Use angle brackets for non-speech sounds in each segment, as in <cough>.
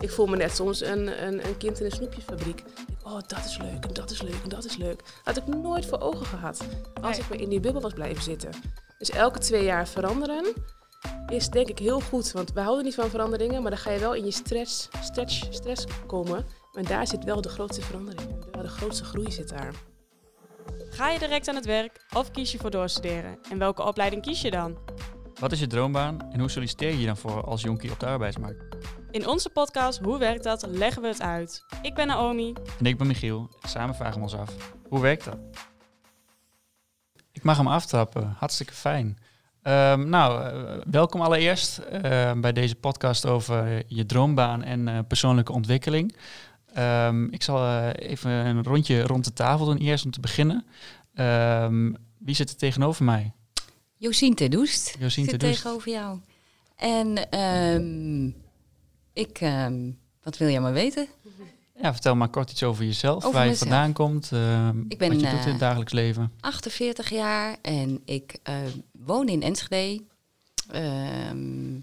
Ik voel me net soms een, een, een kind in een snoepjesfabriek. Oh, dat is leuk en dat is leuk en dat is leuk. Dat had ik nooit voor ogen gehad als Nee. ik maar in die bubbel was blijven zitten. Dus elke twee jaar veranderen is denk ik heel goed. Want we houden niet van veranderingen, maar dan ga je wel in je stress, stretch, stress komen. En daar zit wel de grootste verandering. De grootste groei zit daar. Ga je direct aan het werk of kies je voor doorstuderen? En welke opleiding kies je dan? Wat is je droombaan en hoe solliciteer je je dan voor als jonkie op de arbeidsmarkt? In onze podcast Hoe werkt dat? leggen we het uit. Ik ben Naomi. En ik ben Michiel. Samen vragen we ons af, hoe werkt dat? Ik mag hem aftrappen, hartstikke fijn. Ehm, nou, eh, welkom allereerst eh, bij deze podcast over je droombaan en eh, persoonlijke ontwikkeling. Ehm, ik zal eh, even een rondje rond de tafel doen, eerst om te beginnen. Ehm, wie zit er tegenover mij? Josien te Doest Josien zit tegenover jou. En ehm, ik, ehm, wat wil jij maar weten? Ja, vertel maar kort iets over jezelf, Over waar je vandaan komt, ehm, Ik ben, wat je doet in eh, het dagelijks leven. 48 jaar en ik eh, woon in Enschede. Ehm,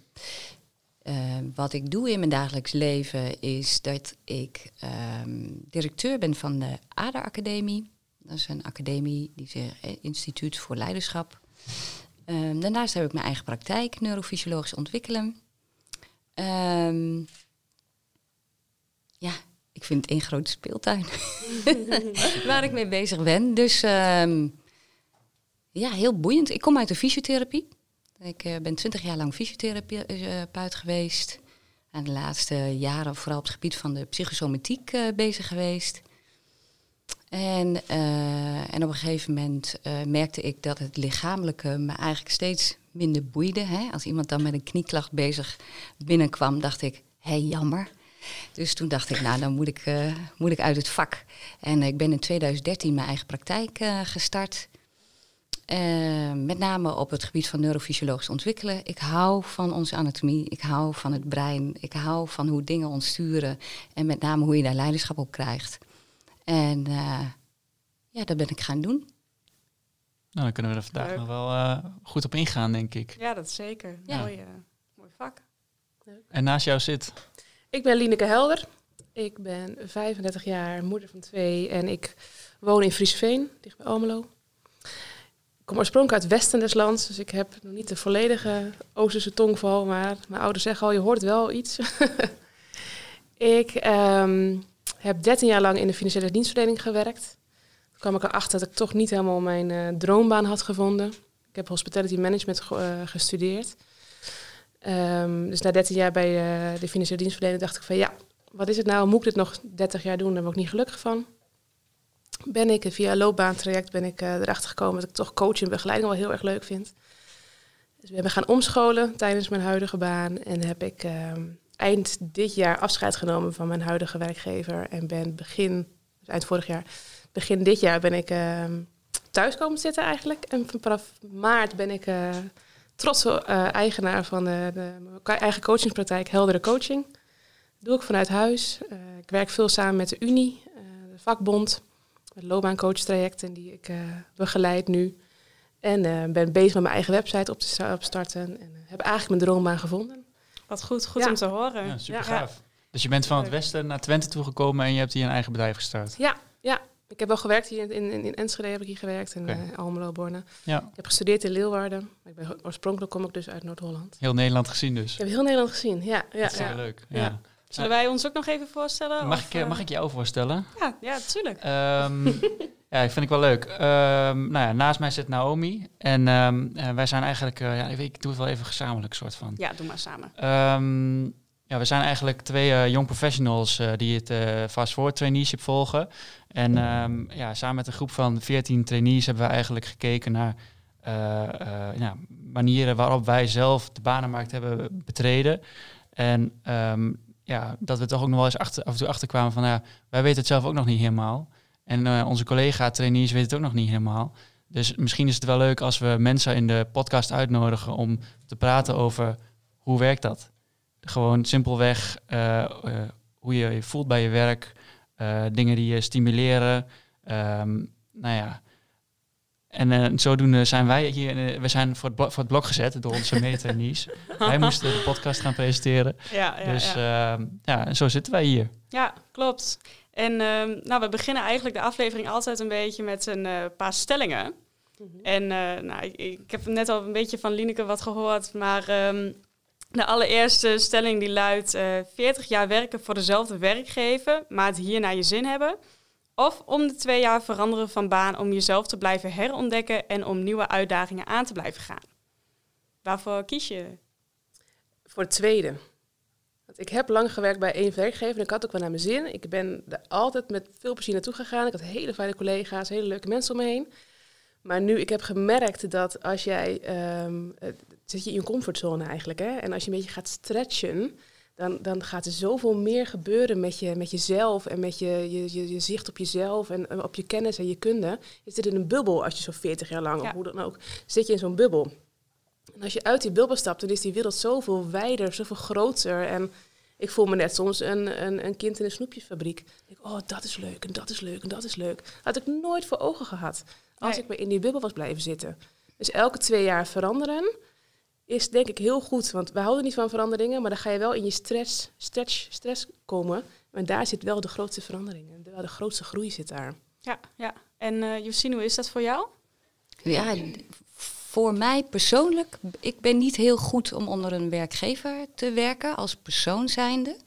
eh, wat ik doe in mijn dagelijks leven is dat ik ehm, directeur ben van de ADA Academie. Dat is een academie, die zich eh, Instituut voor Leiderschap. Ehm, daarnaast heb ik mijn eigen praktijk, neurofysiologisch ontwikkelen. Ehm, ja, ik vind het één grote speeltuin <laughs> waar ik mee bezig ben. Dus ehm, ja, heel boeiend. Ik kom uit de fysiotherapie. Ik eh, ben twintig jaar lang fysiotherapeut geweest. En de laatste jaren vooral op het gebied van de psychosomatiek eh, bezig geweest. En, eh, en op een gegeven moment eh, merkte ik dat het lichamelijke me eigenlijk steeds minder boeide. Hè? Als iemand dan met een knieklacht bezig binnenkwam, dacht ik, hé, hey, jammer. Dus toen dacht ik, nou, dan moet ik, eh, moet ik uit het vak. En ik ben in 2013 mijn eigen praktijk gestart. Met name op het gebied van neurofysiologisch ontwikkelen. Ik hou van onze anatomie, ik hou van het brein, ik hou van hoe dingen ons sturen. En met name hoe je daar leiderschap op krijgt. En eh, ja, dat ben ik gaan doen. Nou, dan kunnen we er vandaag Leuk. nog wel eh, goed op ingaan, denk ik. Ja, dat is zeker. Ja. Mooi, eh, mooi vak. En naast jou zit Ik ben Lineke Helder. Ik ben 35 jaar, moeder van twee en ik woon in Friesveen, dicht bij Almelo. Ik kom oorspronkelijk uit Westen des lands, dus ik heb nog niet de volledige Oosterse tongval, maar mijn ouders zeggen al, je hoort wel iets. <laughs> ik ehm, heb 13 jaar lang in de financiële dienstverlening gewerkt. Toen kwam ik erachter dat ik toch niet helemaal mijn eh, droombaan had gevonden. Ik heb hospitality management ge- eh, gestudeerd. Ehm, dus na 13 jaar bij eh, de financiële dienstverlening dacht ik van ja, wat is het nou? Moet ik dit nog 30 jaar doen? Daar word ik niet gelukkig van. Ben ik via een loopbaantraject ben ik erachter gekomen dat ik toch coach en begeleiding wel heel erg leuk vind. Dus we hebben gaan omscholen tijdens mijn huidige baan en heb ik ehm, eind dit jaar afscheid genomen van mijn huidige werkgever en ben begin, dus eind vorig jaar, begin dit jaar ben ik ehm, thuis komen zitten eigenlijk. En vanaf maart ben ik eh, trotse eh, eigenaar van de, eigen coachingspraktijk Heldere Coaching. Dat doe ik vanuit huis. Eh, ik werk veel samen met de Unie, de vakbond, met loopbaancoachtrajecten die ik begeleid nu. En ben bezig met mijn eigen website op te sta- opstarten. En heb eigenlijk mijn droombaan gevonden. Wat goed, goed Ja. om te horen. ja, super Ja. gaaf. Dus je bent van het westen naar Twente toegekomen en je hebt hier een eigen bedrijf gestart. Ja, ja. Ik heb wel gewerkt hier in, in, in Enschede, heb ik hier gewerkt. En Oké. eh, Almelo, Borne. Ja, Ik heb gestudeerd in Leeuwarden. Ik ben, oorspronkelijk kom ik dus uit Noord-Holland. heel Nederland gezien dus. Ik heb heel Nederland gezien, ja. ja, dat is heel leuk. Ja. Ja. Zullen wij ons ook nog even voorstellen? Mag, Of, ik, eh, mag ik jou voorstellen? Ja, ja, tuurlijk. Ehm, <laughs> ja, ik vind ik wel leuk. Ehm, nou ja, naast mij zit Naomi. En ehm, eh, wij zijn eigenlijk, eh, ja, ik, doe het wel even gezamenlijk soort van. Ja, doe maar samen. Ehm, ja, we zijn eigenlijk twee eh young professionals eh, die het eh fast forward traineeship volgen. En ehm, ja, samen met een groep van 14 trainees hebben we eigenlijk gekeken naar eh, eh, ja, manieren waarop wij zelf de banenmarkt hebben betreden. En ehm, ja, dat we toch ook nog wel eens achter, af en toe achterkwamen van, ja, wij weten het zelf ook nog niet helemaal. En eh, onze collega-trainees weten het ook nog niet helemaal. Dus misschien is het wel leuk als we mensen in de podcast uitnodigen om te praten over hoe werkt dat. Gewoon simpelweg eh, eh, hoe je je voelt bij je werk, dingen die je stimuleren. Ehm, nou ja. En zodoende zijn wij hier, we zijn voor het, voor het blok gezet door onze <laughs> mede-trainees. wij moesten de podcast gaan presenteren. Ja, ja, dus ja. ehm, ja, en zo zitten wij hier. ja klopt. En ehm, nou, we beginnen eigenlijk de aflevering altijd een beetje met een eh, paar stellingen. En eh, nou, ik, ik heb net al een beetje van Lineke wat gehoord, maar ehm, de allereerste stelling die luidt: eh 40 jaar werken voor dezelfde werkgever, maar het hier naar je zin hebben. Of om de twee jaar veranderen van baan om jezelf te blijven herontdekken en om nieuwe uitdagingen aan te blijven gaan. Waarvoor kies je? Voor het tweede. Ik heb lang gewerkt bij één werkgever en ik had ook wel naar mijn zin. Ik ben er altijd met veel plezier naartoe gegaan. Ik had hele fijne collega's, hele leuke mensen om me heen. Maar nu, ik heb gemerkt dat als jij... ehm, eh, zit je in je comfortzone eigenlijk, hè? En als je een beetje gaat stretchen... Dan, dan gaat er zoveel meer gebeuren met, je, met jezelf en met je, je, je, je zicht op jezelf en op je kennis en je kunde. Je zit in een bubbel als je zo'n 40 jaar lang, Ja. of hoe dan ook, zit je in zo'n bubbel. En als je uit die bubbel stapt, dan is die wereld zoveel wijder, zoveel groter. En ik voel me net soms een, een, een kind in een snoepjesfabriek. Ik denk, oh, dat is leuk en dat is leuk en dat is leuk. Had ik nooit voor ogen gehad als Nee. ik maar in die bubbel was blijven zitten. Dus elke twee jaar veranderen is denk ik heel goed. Want we houden niet van veranderingen, maar dan ga je wel in je stress, stretch, stress komen. En daar zit wel de grootste verandering. En wel de grootste groei zit daar. Ja, ja. En eh Josine, hoe is dat voor jou? Ja, voor mij persoonlijk, ik ben niet heel goed om onder een werkgever te werken als persoon zijnde.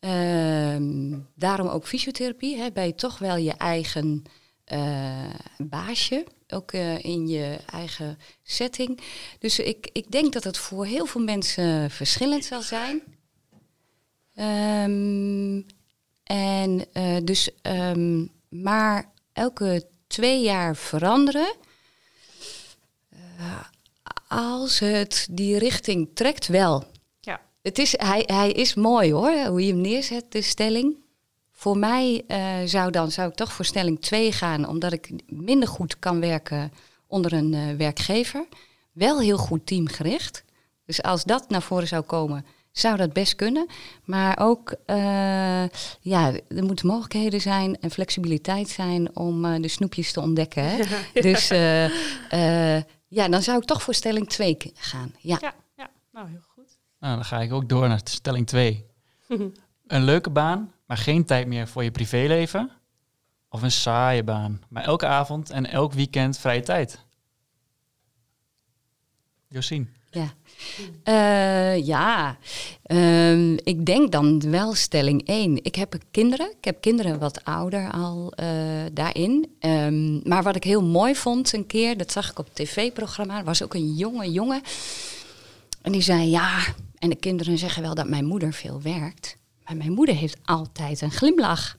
Ehm, daarom ook fysiotherapie. Hè, ben je toch wel je eigen eh, baasje, ook eh, in je eigen setting. Dus ik, ik denk dat het voor heel veel mensen verschillend zal zijn. Ehm, en eh, dus, ehm, maar elke twee jaar veranderen. Als het die richting trekt, wel. Ja. Het is, hij, hij is mooi hoor, hoe je hem neerzet, de stelling. Voor mij eh, zou, dan, zou ik toch voor stelling 2 gaan, omdat ik minder goed kan werken onder een eh, werkgever. Wel heel goed teamgericht. Dus als dat naar voren zou komen, zou dat best kunnen. Maar ook, eh, ja, er moeten mogelijkheden zijn en flexibiliteit zijn om de snoepjes te ontdekken. Hè? <laughs> Dus ja, dan zou ik toch voor stelling 2 gaan. Ja. Ja, ja. nou heel goed. Nou, dan ga ik ook door naar stelling 2. <laughs> een leuke baan, maar geen tijd meer voor je privéleven. Of een saaie baan, maar elke avond en elk weekend vrije tijd. Josien. Ja, Eh, ja. Ehm, ik denk dan wel stelling 1. Ik heb kinderen. Ik heb kinderen wat ouder al eh, daarin. Ehm, maar wat ik heel mooi vond een keer, dat zag ik op het tv-programma, was ook een jonge jongen. En die zei, ja, en de kinderen zeggen wel dat mijn moeder veel werkt. Maar mijn moeder heeft altijd een glimlach.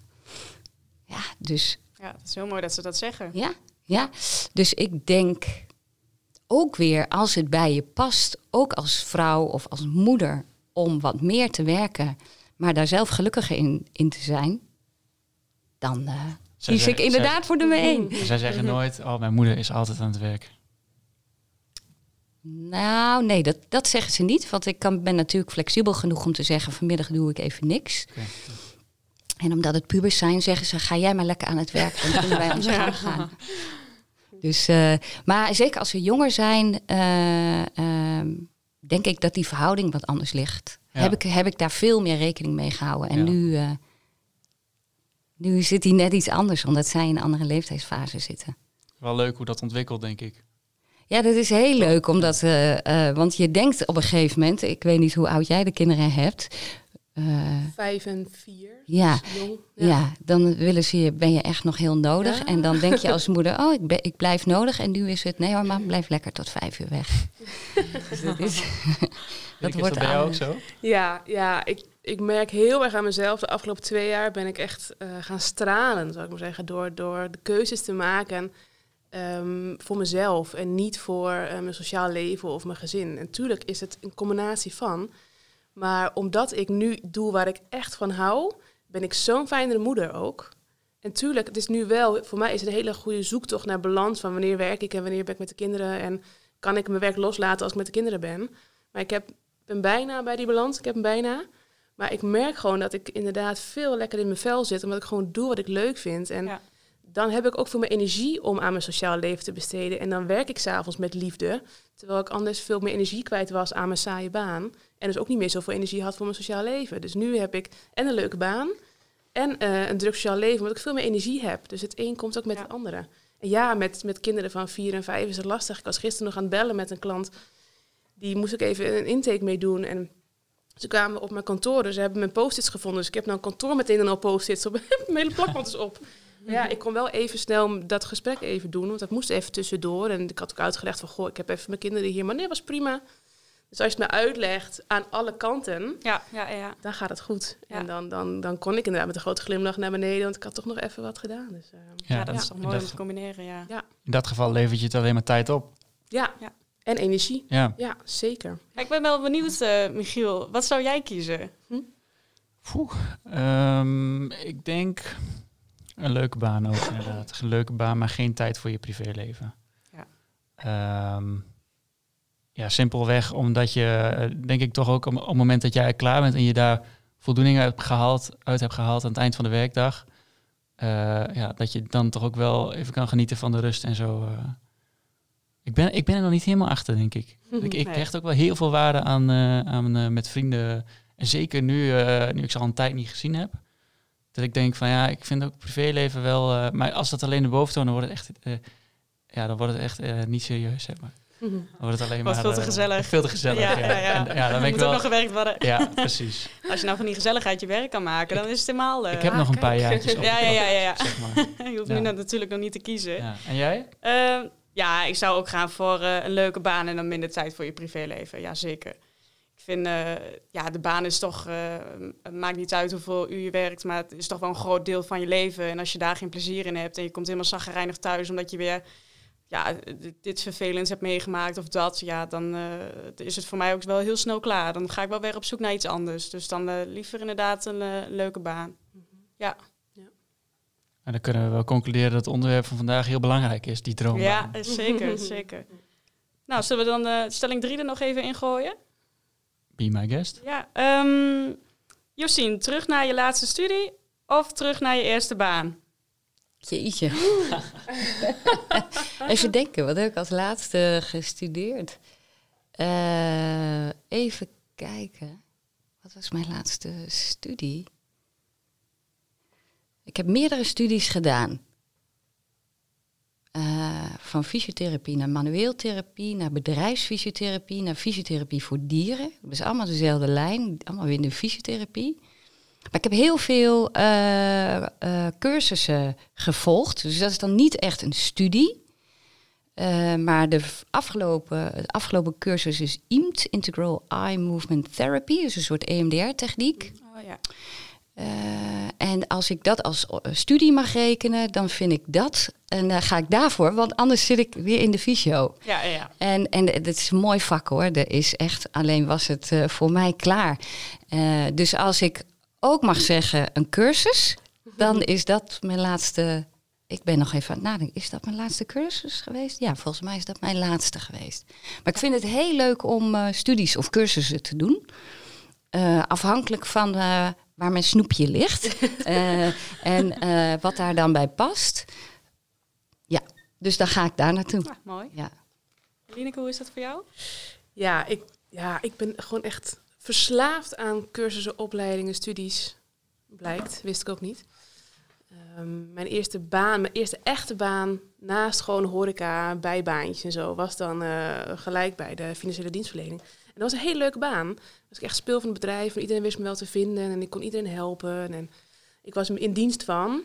Ja, dus Ja, het is heel mooi dat ze dat zeggen. ja, ja. Dus ik denk ook weer, als het bij je past, ook als vrouw of als moeder, om wat meer te werken, maar daar zelf gelukkiger in, in te zijn, dan eh Zij kies ik inderdaad voor nummer één. zij- Zij zeggen nooit, oh, mijn moeder is altijd aan het werk. Nou, nee, dat, dat zeggen ze niet. Want ik kan, ben natuurlijk flexibel genoeg om te zeggen, vanmiddag doe ik even niks. Oké. En omdat het pubers zijn, zeggen ze, ga jij maar lekker aan het werk. Dan kunnen wij <laughs> ons gaan. <laughs> Dus, eh, maar zeker als ze jonger zijn, eh, ehm, denk ik dat die verhouding wat anders ligt. Ja. Heb, ik, heb ik daar veel meer rekening mee gehouden. En Ja. nu, eh, nu zit die net iets anders, omdat zij in een andere leeftijdsfase zitten. Wel leuk hoe dat ontwikkelt, denk ik. Ja, dat is heel leuk, omdat, want je denkt op een gegeven moment, ik weet niet hoe oud jij de kinderen hebt. Eh, Vijf en vier. Ja. dus jong. ja. dan willen ze je, ben je echt nog heel nodig. Ja. En dan denk je als <laughs> moeder, oh, ik, ben, ik blijf nodig. En nu is het, nee hoor, mam, blijf lekker tot vijf uur weg. <laughs> dus <laughs> dat is, Dat wordt dat bij jou ook zo? Ja, ja ik, ik merk heel erg aan mezelf. De afgelopen twee jaar ben ik echt eh, gaan stralen, zou ik maar zeggen, door, door de keuzes te maken ehm, voor mezelf en niet voor eh, mijn sociaal leven of mijn gezin. En tuurlijk is het een combinatie van. Maar omdat ik nu doe waar ik echt van hou, ben ik zo'n fijnere moeder ook. En tuurlijk, het is nu wel, voor mij is het een hele goede zoektocht naar balans van wanneer werk ik en wanneer ben ik met de kinderen en kan ik mijn werk loslaten als ik met de kinderen ben. Maar ik heb, ben bijna bij die balans, ik heb hem bijna. Maar ik merk gewoon dat ik inderdaad veel lekker in mijn vel zit, omdat ik gewoon doe wat ik leuk vind. En Ja. dan heb ik ook veel meer energie om aan mijn sociaal leven te besteden. En dan werk ik s'avonds met liefde. Terwijl ik anders veel meer energie kwijt was aan mijn saaie baan. En dus ook niet meer zoveel energie had voor mijn sociaal leven. Dus nu heb ik en een leuke baan en eh, een druk sociaal leven, omdat ik veel meer energie heb. Dus het een komt ook met Ja. het andere. En ja, met, met kinderen van vier en vijf is het lastig. Ik was gisteren nog aan het bellen met een klant. Die moest ik even een intake mee doen. En ze kwamen op mijn kantoor, dus ze hebben mijn post-its gevonden. Dus ik heb nou een kantoor meteen en al post-its op. <laughs> mijn hele plakband is op. Maar ja, ik kon wel even snel dat gesprek even doen, want dat moest even tussendoor. En ik had ook uitgelegd van, goh, ik heb even mijn kinderen hier. Maar nee, was prima. Dus als je het me uitlegt aan alle kanten, Ja, ja, ja. dan gaat het goed. Ja. En dan, dan, dan kon ik inderdaad met een grote glimlach naar beneden, want ik had toch nog even wat gedaan. Dus, eh, Ja, dat is toch mooi om te combineren, ja. in dat geval levert je het alleen maar tijd op. ja. Ja. en energie. Ja. Ja, zeker. Ja, Ik ben wel benieuwd, eh, Michiel. Wat zou jij kiezen? Poeh, ehm, ik denk een leuke baan ook inderdaad. Een leuke baan, maar geen tijd voor je privéleven. Ja. Ehm, ja, simpelweg omdat je, eh, denk ik toch ook op, het moment dat jij klaar bent en je daar voldoening uit, hebt gehaald, uit hebt gehaald aan het eind van de werkdag, eh, ja, dat je dan toch ook wel even kan genieten van de rust en zo. eh. Ik, ben, ik ben er nog niet helemaal achter, denk ik. <laughs> Ik, ik hecht ook wel heel veel waarde aan, aan met vrienden. En zeker nu, nu ik ze al een tijd niet gezien heb. Dat ik denk van ja, ik vind ook privéleven wel. maar als dat alleen de boventoon, dan wordt het echt. ja, dan wordt het echt niet serieus, zeg maar. Dan wordt het alleen Wordt maar. veel te eh, gezellig. Veel te gezellig. Ja, Ja, ja, ja. En, ja dan ben ik moet ook wel. nog gewerkt worden. Ja, precies. <laughs> Als je nou van die gezelligheid je werk kan maken, dan is het helemaal... eh, Ik heb Ah, nog een paar kijk. jaartjes op. <laughs> ja, ja, ja, ja, ja. Zeg maar. <laughs> Je hoeft Ja. nu natuurlijk nog niet te kiezen. Ja. En jij? Eh, ja, ik zou ook gaan voor eh, een leuke baan en dan minder tijd voor je privéleven. Ja, zeker. Ik vind, eh, ja, de baan is toch, eh, het maakt niet uit hoeveel uur je werkt, maar het is toch wel een groot deel van je leven. En als je daar geen plezier in hebt en je komt helemaal zaggerijnig thuis omdat je weer, ja, dit- dit vervelends hebt meegemaakt of dat, ja, dan eh, is het voor mij ook wel heel snel klaar. Dan ga ik wel weer op zoek naar iets anders. Dus dan eh, liever inderdaad een eh, leuke baan. En dan kunnen we wel concluderen dat het onderwerp van vandaag heel belangrijk is, die droombaan. Ja, zeker, <laughs> zeker. Nou, zullen we dan eh, stelling 3 er nog even ingooien? Be my guest. Ja, ehm Josien, terug naar je laatste studie of terug naar je eerste baan? Jeetje. <laughs> even denken, wat heb ik als laatste gestudeerd? Eh, even kijken. Wat was mijn laatste studie? Ik heb meerdere studies gedaan. Eh, van fysiotherapie naar manueeltherapie, naar bedrijfsfysiotherapie, naar fysiotherapie voor dieren. Is allemaal dezelfde lijn, allemaal weer in de fysiotherapie. Maar ik heb heel veel eh, eh, cursussen gevolgd. Dus dat is dan niet echt een studie. Eh, maar de afgelopen, de afgelopen cursus is IMT, Integral Eye Movement Therapy. Dus een soort EMDR-techniek. Oh ja. En als ik dat als studie mag rekenen, dan vind ik dat. En dan ga ik daarvoor, want anders zit ik weer in de fysio. Ja, ja. En, en het is een mooi vak hoor. Er is echt, alleen was het voor mij klaar. Dus als ik ook mag zeggen een cursus, dan is dat mijn laatste. Ik ben nog even aan het nadenken. Is dat mijn laatste cursus geweest? Ja, volgens mij is dat mijn laatste geweest. Maar ik vind het heel leuk om eh, studies of cursussen te doen. Eh, afhankelijk van eh, waar mijn snoepje ligt. <laughs> Eh, en eh, wat daar dan bij past. Ja, dus dan ga ik daar naartoe. Ah, mooi. Ja. Lineke, hoe is dat voor jou? Ja, ik, ja, ik ben gewoon echt verslaafd aan cursussen, opleidingen, studies. Blijkt, wist ik ook niet. Ehm, mijn eerste baan, mijn eerste echte baan naast gewoon horeca, bijbaantjes en zo, was dan eh, gelijk bij de financiële dienstverlening. En dat was een hele leuke baan. Was ik echt speel van het bedrijf en iedereen wist me wel te vinden en ik kon iedereen helpen en ik was in dienst van.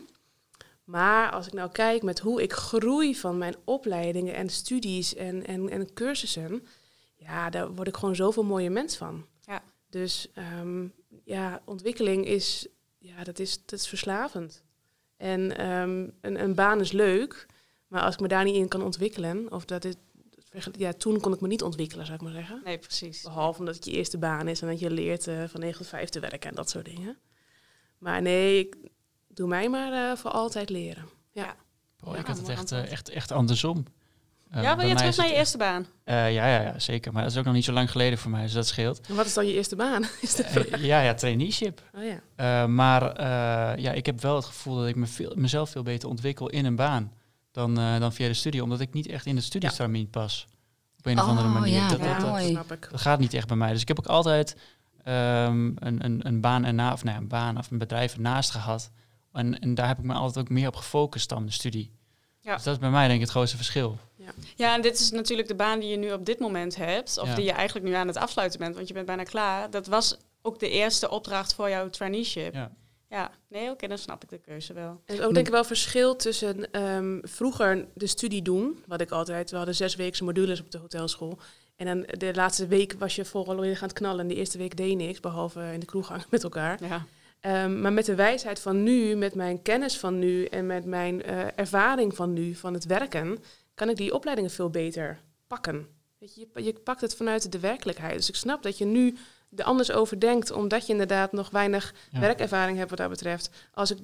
Maar als ik nou kijk met hoe ik groei van mijn opleidingen en studies en, en, en cursussen, ja, daar word ik gewoon zoveel mooie mens van. Dus ehm, ja, ontwikkeling is, ja, dat is, dat is verslavend. En ehm, een, een baan is leuk, maar als ik me daar niet in kan ontwikkelen, of dat is, ja, toen kon ik me niet ontwikkelen, zou ik maar zeggen. Nee, precies. Behalve omdat het je eerste baan is en dat je leert eh, van 9 tot 5 te werken en dat soort dingen. Maar nee, ik, doe mij maar eh, voor altijd leren. Ja. Oh, Ja, ik had het echt, eh, echt, echt andersom. Eh, ja, wil je terug is naar je eerste baan? Eh, ja, ja, ja, zeker. Maar dat is ook nog niet zo lang geleden voor mij, dus dat scheelt. En wat is dan je eerste baan? <laughs> Is de. Eh, ja, ja, traineeship. Oh ja. Eh, maar eh, ja, ik heb wel het gevoel dat ik me veel, mezelf veel beter ontwikkel in een baan dan, eh, dan via de studie. Omdat ik niet echt in het studiestramien pas. Op een of andere Oh, manier. ja, dat, ja, dat, snap ik. dat gaat niet echt bij mij. Dus ik heb ook altijd ehm, een, een, een baan erna, of nou een baan of een bedrijf ernaast gehad. En, en daar heb ik me altijd ook meer op gefocust dan de studie. Ja. Dus dat is bij mij denk ik het grootste verschil. Ja, en dit is natuurlijk de baan die je nu op dit moment hebt. Of Ja. die je eigenlijk nu aan het afsluiten bent, want je bent bijna klaar. Dat was ook de eerste opdracht voor jouw traineeship. Ja, Ja. nee, oké, dan snap ik de keuze wel. Er is ook denk ik wel verschil tussen ehm, vroeger de studie doen, wat ik altijd, we hadden zes weken modules op de hotelschool. En dan de laatste week was je vooral weer gaan het knallen en de eerste week deed je niks, behalve in de kroeg hangen met elkaar. Ja. Ehm, maar met de wijsheid van nu, met mijn kennis van nu en met mijn eh, ervaring van nu, van het werken, kan ik die opleidingen veel beter pakken. Weet je, je, je pakt het vanuit de werkelijkheid. Dus ik snap dat je nu er anders over denkt, omdat je inderdaad nog weinig Ja. werkervaring hebt wat dat betreft. Als ik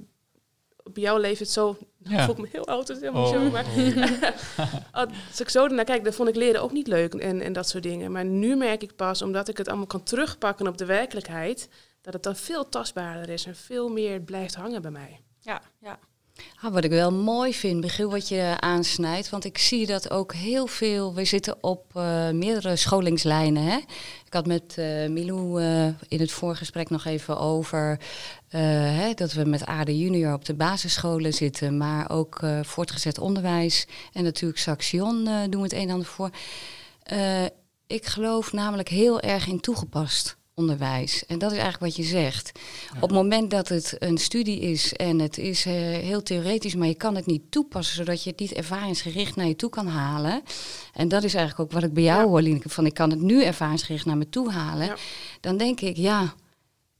op jouw leeftijd zo, <laughs> Ja. voel ik me heel oud, is helemaal Oh, zo, maar oh. <laughs> als ik zo ernaar kijk, dan vond ik leren ook niet leuk en, en dat soort dingen. Maar nu merk ik pas, omdat ik het allemaal kan terugpakken op de werkelijkheid, dat het dan veel tastbaarder is en veel meer blijft hangen bij mij. Ja, ja. Ah, wat ik wel mooi vind, Michiel, wat je aansnijdt. Want ik zie dat ook heel veel. We zitten op eh, meerdere scholingslijnen. Hè? Ik had met eh, Milou eh, in het voorgesprek nog even over eh, hè, dat we met ADE Junior op de basisscholen zitten, maar ook eh, voortgezet onderwijs. En natuurlijk Saxion eh, doen we het een en ander voor. Eh, ik geloof namelijk heel erg in toegepast onderwijs. En dat is eigenlijk wat je zegt. Ja. Op het moment dat het een studie is en het is eh, heel theoretisch, maar je kan het niet toepassen, zodat je het niet ervaringsgericht naar je toe kan halen. En dat is eigenlijk ook wat ik bij jou Ja. hoor, Lineke, van ik kan het nu ervaringsgericht naar me toe halen. Ja. Dan denk ik, ja,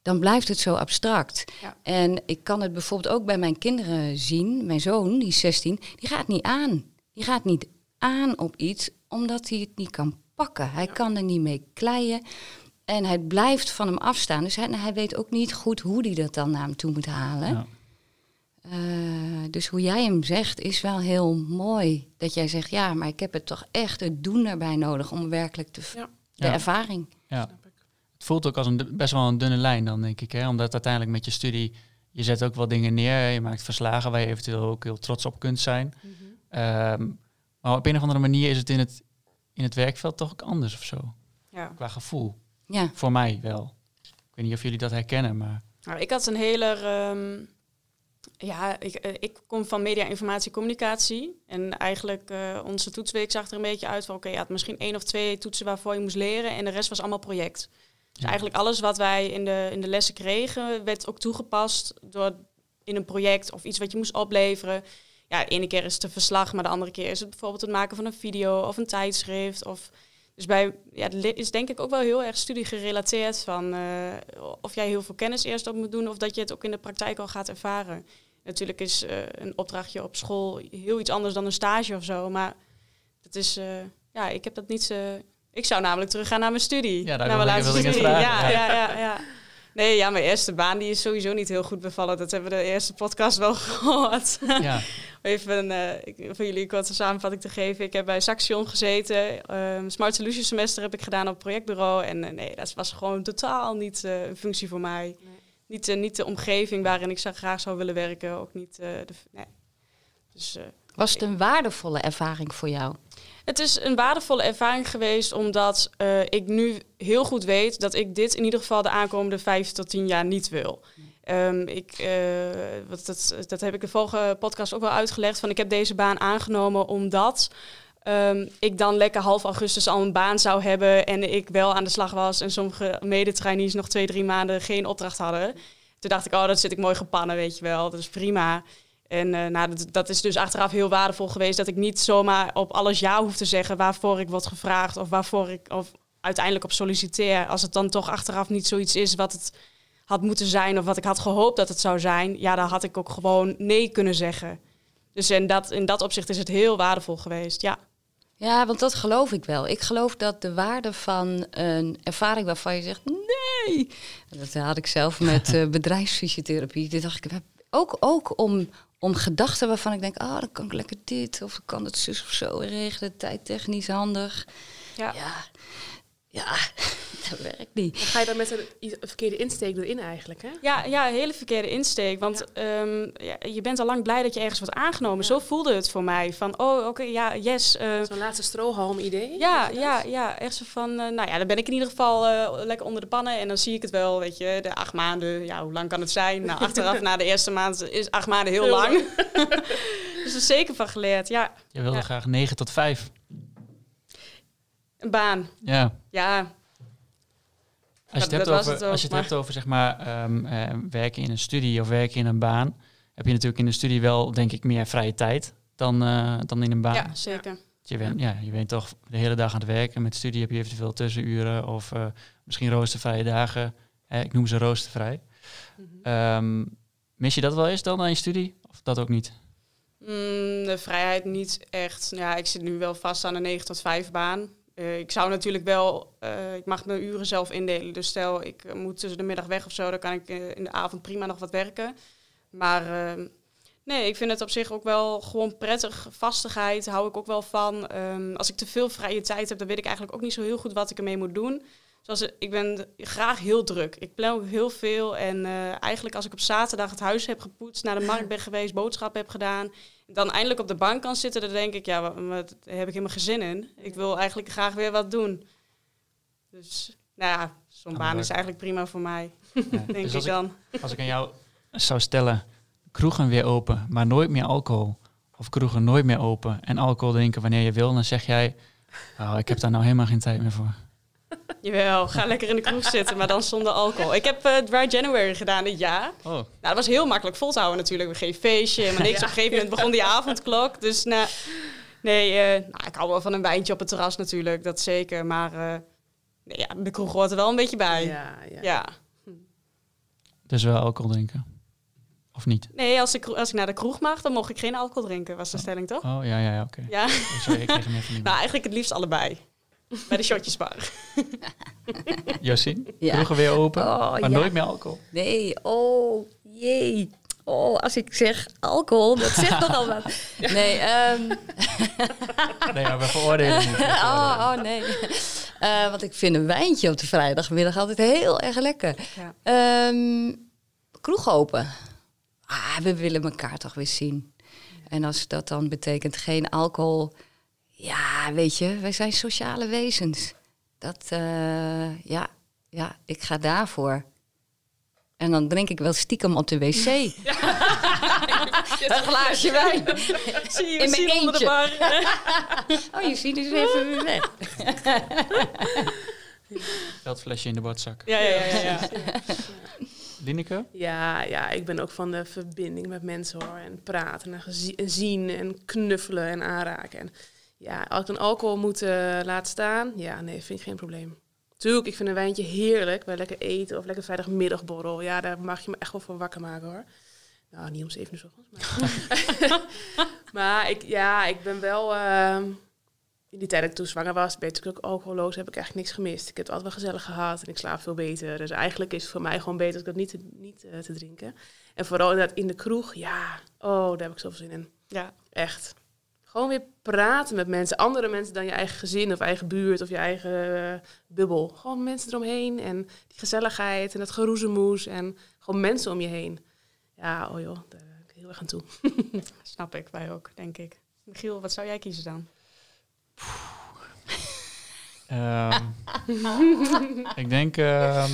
dan blijft het zo abstract. Ja. En ik kan het bijvoorbeeld ook bij mijn kinderen zien. Mijn zoon, die is 16, die gaat niet aan. Die gaat niet aan op iets omdat hij het niet kan pakken. Hij Ja. kan er niet mee kleien. En hij blijft van hem afstaan. Dus hij, hij weet ook niet goed hoe hij dat dan naar hem toe moet halen. Ja. Eh, dus hoe jij hem zegt is wel heel mooi. Dat jij zegt, ja, maar ik heb het toch echt het doen erbij nodig om werkelijk te, Ja. de Ja. ervaring. Ja. Snap ik. Het voelt ook als een, best wel een dunne lijn dan, denk ik. Hè? Omdat uiteindelijk met je studie, je zet ook wel dingen neer. Je maakt verslagen waar je eventueel ook heel trots op kunt zijn. Ehm, maar op een of andere manier is het in het, in het werkveld toch ook anders of zo. ja. Qua gevoel. Ja, Voor mij wel. Ik weet niet of jullie dat herkennen, maar... Nou, ik had een hele. ehm, ja, ik, eh, ik kom van media, informatie, communicatie. En eigenlijk uh, onze toetsweek zag er een beetje uit van... oké, je had misschien één of twee toetsen waarvoor je moest leren... en de rest was allemaal project. Dus Ja. eigenlijk alles wat wij in de, in de lessen kregen... werd ook toegepast door in een project of iets wat je moest opleveren. Ja, de ene keer is het een verslag, maar de andere keer is het bijvoorbeeld het maken van een video of een tijdschrift. Of, dus bij, ja, het is denk ik ook wel heel erg studie gerelateerd van uh, of jij heel veel kennis eerst op moet doen of dat je het ook in de praktijk al gaat ervaren. Natuurlijk is uh, een opdrachtje op school heel iets anders dan een stage of zo, maar dat is, uh, ja, ik heb dat niet. ik zou namelijk teruggaan naar mijn studie. Ja, daar naar mijn laatste studie. Ja, ja, ja, ja. Nee, ja, mijn eerste baan die is sowieso niet heel goed bevallen. Dat hebben we de eerste podcast wel <laughs> gehoord. Ja, <laughs> Even uh, voor jullie een korte samenvatting te geven. Ik heb bij Saxion gezeten. Um, Smart Solutions semester heb ik gedaan op het projectbureau. En uh, nee, dat was gewoon totaal niet uh, een functie voor mij. Nee. Niet, uh, niet de omgeving waarin ik zo graag zou willen werken. Ook niet uh, de... Nee. Dus, was het een waardevolle ervaring voor jou? Het is een waardevolle ervaring geweest omdat uh, ik nu heel goed weet dat ik dit in ieder geval de aankomende vijf tot tien jaar niet wil. Um, ik, uh, wat, dat, dat heb ik de vorige podcast ook wel uitgelegd. Van ik heb deze baan aangenomen omdat um, ik dan lekker half augustus al een baan zou hebben en ik wel aan de slag was en sommige medetrainees nog twee, drie maanden geen opdracht hadden. Toen dacht ik, oh, dat zit ik mooi gepannen, weet je wel. Dat is prima. En uh, nou, dat, dat, is dus achteraf heel waardevol geweest dat ik niet zomaar op alles ja hoef te zeggen waarvoor ik word gevraagd of waarvoor ik of uiteindelijk op solliciteer. Als het dan toch achteraf niet zoiets is wat het had moeten zijn of wat ik had gehoopt dat het zou zijn, ja, dan had ik ook gewoon nee kunnen zeggen. Dus in dat, in dat opzicht is het heel waardevol geweest, ja. Ja, want dat geloof ik wel. Ik geloof dat de waarde van een ervaring waarvan je zegt nee. Dat had ik zelf met uh, <laughs> bedrijfsfysiotherapie. Toen dacht ik, ook, ook om om gedachten waarvan ik denk, oh, dan kan ik lekker dit of kan het zus of zo regelen, tijdtechnisch handig. Ja. Ja, ja <laughs> dat werkt niet. Dan ga je dan met een, verkeerde insteek erin eigenlijk, hè? Ja, ja, een hele verkeerde insteek. Want ehm, ja, je bent al lang blij dat je ergens wordt aangenomen. Zo voelde het voor mij. Van, oh, oké, ja, yes. eh, Zo'n laatste strohalm idee. ja, ja, ja, echt zo van, eh, nou ja, dan ben ik in ieder geval eh, lekker onder de pannen. En dan zie ik het wel, weet je, de acht maanden. Ja, hoe lang kan het zijn? Nou, <laughs> achteraf na de eerste maand is acht maanden heel Heel lang. <laughs> dus er is zeker van geleerd. Ja, Je wilde Ja. graag 9 tot 5. Een baan. Ja. Ja, Als je het hebt over, het ook, als je het hebt over zeg maar, ehm, eh, werken in een studie of werken in een baan, heb je natuurlijk in de studie wel, denk ik, meer vrije tijd dan, eh, dan in een baan. ja zeker. Je, bent, ja, je bent toch de hele dag aan het werken. Met studie heb je eventueel tussenuren of eh, misschien roostervrije dagen. Ik noem ze roostervrij. Ehm, mis je dat wel eens dan aan je studie? Of dat ook niet? Mm, de vrijheid niet echt. Ja, ik zit nu wel vast aan een 9 tot 5 baan. Eh, ik zou natuurlijk wel, eh, ik mag mijn uren zelf indelen. Dus stel ik eh, moet tussen de middag weg of zo, dan kan ik in de avond prima nog wat werken. Maar eh, nee, ik vind het op zich ook wel gewoon prettig. Vastigheid hou ik ook wel van. Ehm, als ik te veel vrije tijd heb, dan weet ik eigenlijk ook niet zo heel goed wat ik ermee moet doen. Zoals, ik ben graag heel druk. Ik plan ook heel veel. En eigenlijk als ik op zaterdag het huis heb gepoetst, naar de markt ben <laughs> geweest, boodschappen heb gedaan, dan eindelijk op de bank kan zitten, dan denk ik, ja, wat, wat daar heb ik helemaal geen zin in. Ik wil eigenlijk graag weer wat doen. Dus, nou ja, zo'n Kan baan is eigenlijk prima voor mij, Ja. <laughs> denk Dus ik, dan. als ik aan jou zou stellen, kroegen weer open, maar nooit meer alcohol. Of kroegen nooit meer open en alcohol drinken wanneer je wil, dan zeg jij, oh, ik heb daar nou helemaal geen tijd meer voor. Jawel, ga lekker in de kroeg zitten, maar dan zonder alcohol. Ik heb eh, Dry January gedaan dit jaar. Oh, Nou, dat was heel makkelijk vol te houden natuurlijk. Geen feestje, maar niks. <laughs> Op een gegeven moment begon die avondklok. Dus nou, nee, eh, nou, ik hou wel van een wijntje op het terras natuurlijk, dat zeker. Maar eh, nee, ja, de kroeg hoort er wel een beetje bij. Ja. Ja, ja. dus wel alcohol drinken. Of niet? Nee, als ik, als ik naar de kroeg mag, dan mocht ik geen alcohol drinken, was de stelling toch? Oh, ja, ja, ja oké. Ja, Oh, Sorry, ik kreeg hem even niet nou eigenlijk het liefst allebei. Bij de shotjesbar. <laughs> Josien, Ja. kroegen weer open, Oh, maar ja. nooit meer alcohol. Nee, oh jee. Oh, als ik zeg alcohol, dat zegt nogal wat. <laughs> Nee, ehm <laughs> Nee, maar we veroordelen niet. oh, oh nee. Eh, want ik vind een wijntje op de vrijdagmiddag altijd heel erg lekker. Ja. Ehm, kroeg open. Ah, we willen elkaar toch weer zien. En als dat dan betekent geen alcohol. Ja, weet je, wij zijn sociale wezens. Dat, eh, ja, ja, ik ga daarvoor. En dan drink ik wel stiekem op de wc. <laughs> Een glaasje wijn. Zie je, In mijn zie je onder de eentje. bar. <laughs> Oh, je ziet dus even weer weg. <laughs> Veldflesje in de botzak. Ja, ja, ja. ja, ja. Lineke? Ja, ja, ik ben ook van de verbinding met mensen hoor. En praten en, en zien en knuffelen en aanraken. En ja, als ik een alcohol moet eh, laten staan, ja, nee, vind ik geen probleem. Tuurlijk, ik vind een wijntje heerlijk. Bij lekker eten of lekker vrijdagmiddagborrel. Ja, daar mag je me echt wel voor wakker maken hoor. Nou, niet om zeven uur ochtends. Maar, <laughs> maar ik, ja, ik ben wel... ehm, in die tijd dat ik toen zwanger was, ben ik natuurlijk ook alcoholoos, heb ik eigenlijk niks gemist. Ik heb het altijd wel gezellig gehad en ik slaap veel beter. Dus eigenlijk is het voor mij gewoon beter als ik dat niet, te, niet eh, te drinken. En vooral inderdaad in de kroeg, ja, oh, daar heb ik zoveel zin in. ja. Echt. Gewoon weer praten met mensen, andere mensen dan je eigen gezin of eigen buurt of je eigen eh, bubbel. Gewoon mensen eromheen en die gezelligheid en dat geroezemoes en gewoon mensen om je heen. Ja, oh joh, daar ben ik heel erg aan toe. <laughs> Snap ik, wij ook, denk ik. Michiel, wat zou jij kiezen dan? Ehm, <laughs> ik denk, ehm,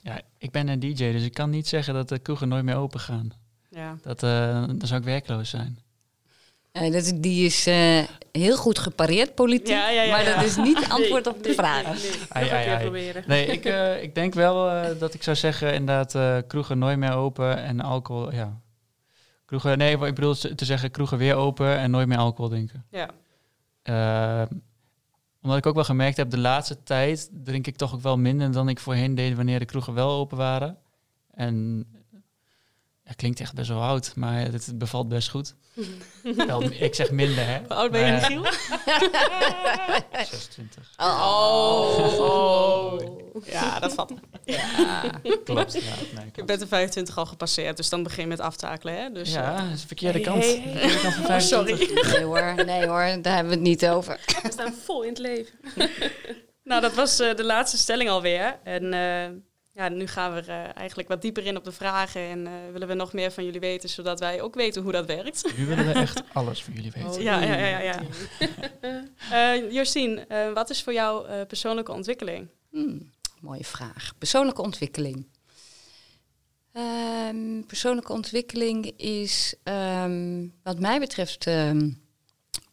ja, ik ben een DJ, dus ik kan niet zeggen dat de kroegen nooit meer open gaan. Ja. Dat, eh, dan zou ik werkloos zijn. Eh, dat, is- die is eh, heel goed gepareerd politiek, Ja, ja, ja, maar ja. dat is niet antwoord Nee, op de nee, vraag. Nee, nee. Ai, proberen. Ik, eh, ik denk wel eh, dat ik zou zeggen inderdaad eh, kroegen nooit meer open en alcohol, ja. Kroegen, nee, ik bedoel te zeggen kroegen weer open en nooit meer alcohol drinken. Ja. Omdat ik ook wel gemerkt heb, de laatste tijd drink ik toch ook wel minder dan ik voorheen deed wanneer de kroegen wel open waren. En Ja, klinkt echt best wel oud, maar het bevalt best goed. <laughs> Wel, ik zeg minder, hè. Hoe oud ben je, Michiel? <laughs> 26. Oh. Ja, dat valt. Klopt, ja. Nee, Je klopt. bent de 25 al gepasseerd, dus dan begin je met aftakelen, hè? Dus, eh, ja, dat is de verkeerde Hey, kant. hey, hey. Verkeerde kant van oh, 25. sorry. Nee hoor, nee hoor, daar hebben we het niet over. We staan vol in het leven. <laughs> Nou, dat was eh, de laatste stelling alweer. En eh, ja, nu gaan we er eh, eigenlijk wat dieper in op de vragen. En eh, willen we nog meer van jullie weten, zodat wij ook weten hoe dat werkt. Nu willen we echt <laughs> alles van jullie weten. Oh, Ja, ja, ja, ja. <laughs> Eh Josien, eh, wat is voor jou eh, persoonlijke ontwikkeling? Hmm, mooie vraag. Persoonlijke ontwikkeling. Ehm, persoonlijke ontwikkeling is, ehm, wat mij betreft, ehm,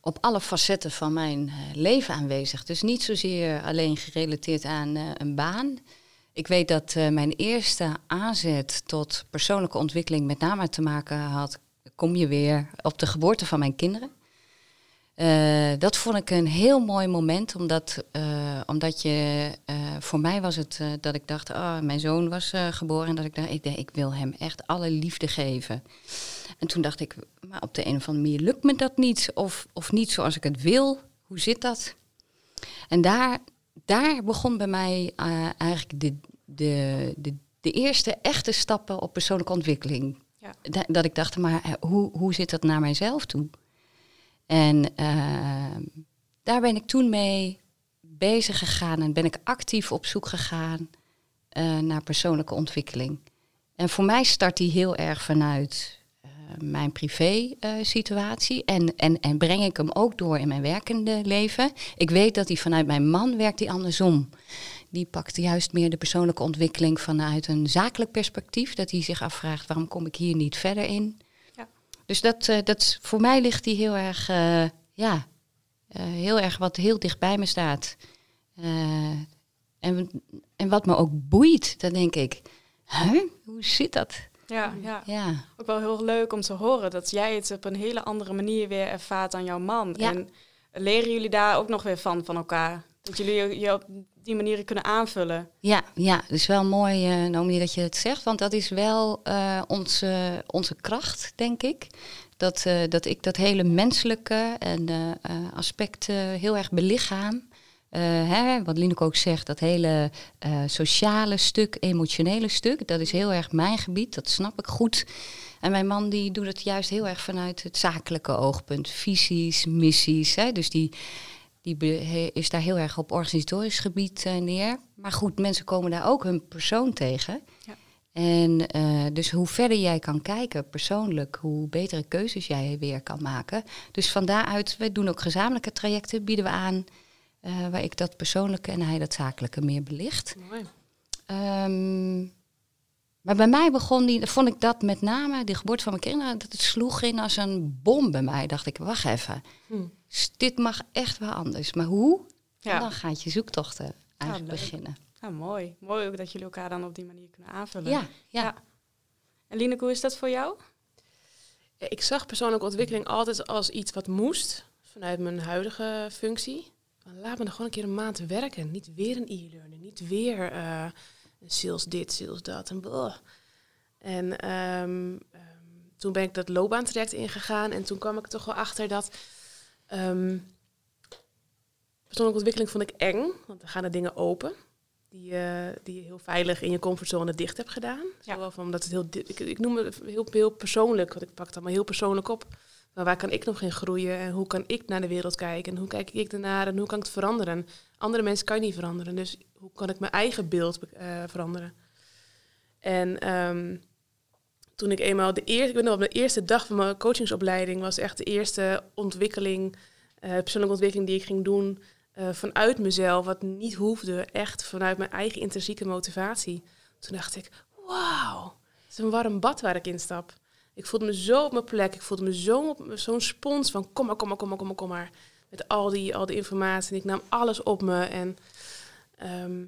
op alle facetten van mijn eh, leven aanwezig. Dus niet zozeer alleen gerelateerd aan eh, een baan. Ik weet dat eh, mijn eerste aanzet tot persoonlijke ontwikkeling met name te maken had, kom je weer, op de geboorte van mijn kinderen. Eh, dat vond ik een heel mooi moment, omdat, eh, omdat je, voor mij was het dat ik dacht, oh, mijn zoon was geboren en dat ik dacht, ik, ik wil hem echt alle liefde geven. En toen dacht ik, maar op de een of andere manier lukt me dat niet, of, of niet zoals ik het wil. Hoe zit dat? En daar, daar begon bij mij eh, eigenlijk de, de, de, de eerste echte stappen op persoonlijke ontwikkeling. Ja. Da- dat ik dacht, maar eh, hoe, hoe zit dat naar mijzelf toe? En eh, daar ben ik toen mee bezig gegaan en ben ik actief op zoek gegaan eh, naar persoonlijke ontwikkeling. En voor mij start die heel erg vanuit mijn privé eh, situatie en, en, en breng ik hem ook door in mijn werkende leven. Ik weet dat die vanuit mijn man werkt die andersom. Die pakt juist meer de persoonlijke ontwikkeling vanuit een zakelijk perspectief. Dat hij zich afvraagt waarom kom ik hier niet verder in. Ja. Dus dat, eh, dat, voor mij ligt die heel erg, eh, ja, heel erg wat heel dicht bij me staat. En, en wat me ook boeit, dan denk ik, huh? hoe zit dat? Ja, ja. Ja, Ook wel heel leuk om te horen dat jij het op een hele andere manier weer ervaart dan jouw man. Ja. En leren jullie daar ook nog weer van, van elkaar? Dat jullie je- op die manieren kunnen aanvullen. ja, ja. Het is wel mooi, eh Naomi, dat je het zegt. Want dat is wel eh, onze, onze kracht, denk ik. Dat, eh, dat ik dat hele menselijke en eh, eh, aspect eh, heel erg belichaam. Eh, hè, wat Lineke ook zegt, dat hele eh, sociale stuk, emotionele stuk, dat is heel erg mijn gebied, dat snap ik goed. En mijn man die doet het juist heel erg vanuit het zakelijke oogpunt, visies, missies. Hè, dus die, die is daar heel erg op organisatorisch gebied eh, neer. Maar goed, mensen komen daar ook hun persoon tegen. Ja. En dus hoe verder jij kan kijken persoonlijk, hoe betere keuzes jij weer kan maken. Dus van daaruit, wij doen ook gezamenlijke trajecten, bieden we aan, eh, waar ik dat persoonlijke en hij dat zakelijke meer belicht. Mooi. Ehm, maar bij mij begon die, vond ik dat met name, de geboorte van mijn kinderen, dat het sloeg in als een bom bij mij. Dacht ik, wacht even, Hm. s- dit mag echt wel anders. Maar hoe? En dan gaat je zoektochten eigenlijk leuk. beginnen. ja mooi. Mooi ook dat jullie elkaar dan op die manier kunnen aanvullen. Ja, ja. Ja. En Lineke, hoe is dat voor jou? Ik zag persoonlijke ontwikkeling altijd als iets wat moest vanuit mijn huidige functie. Laat me er gewoon een keer een maand werken. Niet weer een e-learning. Niet weer eh, sales dit, sales dat. En, blah. en ehm, ehm, toen ben ik dat loopbaantraject ingegaan. En toen kwam ik er toch wel achter dat... ehm, persoonlijke ontwikkeling vond ik eng. Want dan gaan er dingen open. Die, je- die je heel veilig in je comfortzone dicht hebt gedaan. Ja. Zowel van omdat het heel... Ik, ik noem het heel, heel persoonlijk. Want ik pak het allemaal heel persoonlijk op. Maar waar kan ik nog in groeien? En hoe kan ik naar de wereld kijken? En hoe kijk ik ernaar? En hoe kan ik het veranderen? Andere mensen kan je niet veranderen. Dus hoe kan ik mijn eigen beeld eh, veranderen? En ehm, toen ik eenmaal de eerste... Ik weet nog, op de eerste dag van mijn coachingsopleiding... was echt de eerste ontwikkeling... eh, persoonlijke ontwikkeling die ik ging doen... eh, vanuit mezelf, wat niet hoefde. Echt vanuit mijn eigen intrinsieke motivatie. Toen dacht ik, wauw, het is een warm bad waar ik instap. Ik voelde me zo op mijn plek. Ik voelde me zo op zo'n spons van kom maar, kom maar, kom maar, kom maar, kom maar. Met al die, al die informatie. En ik nam alles op me. En ehm,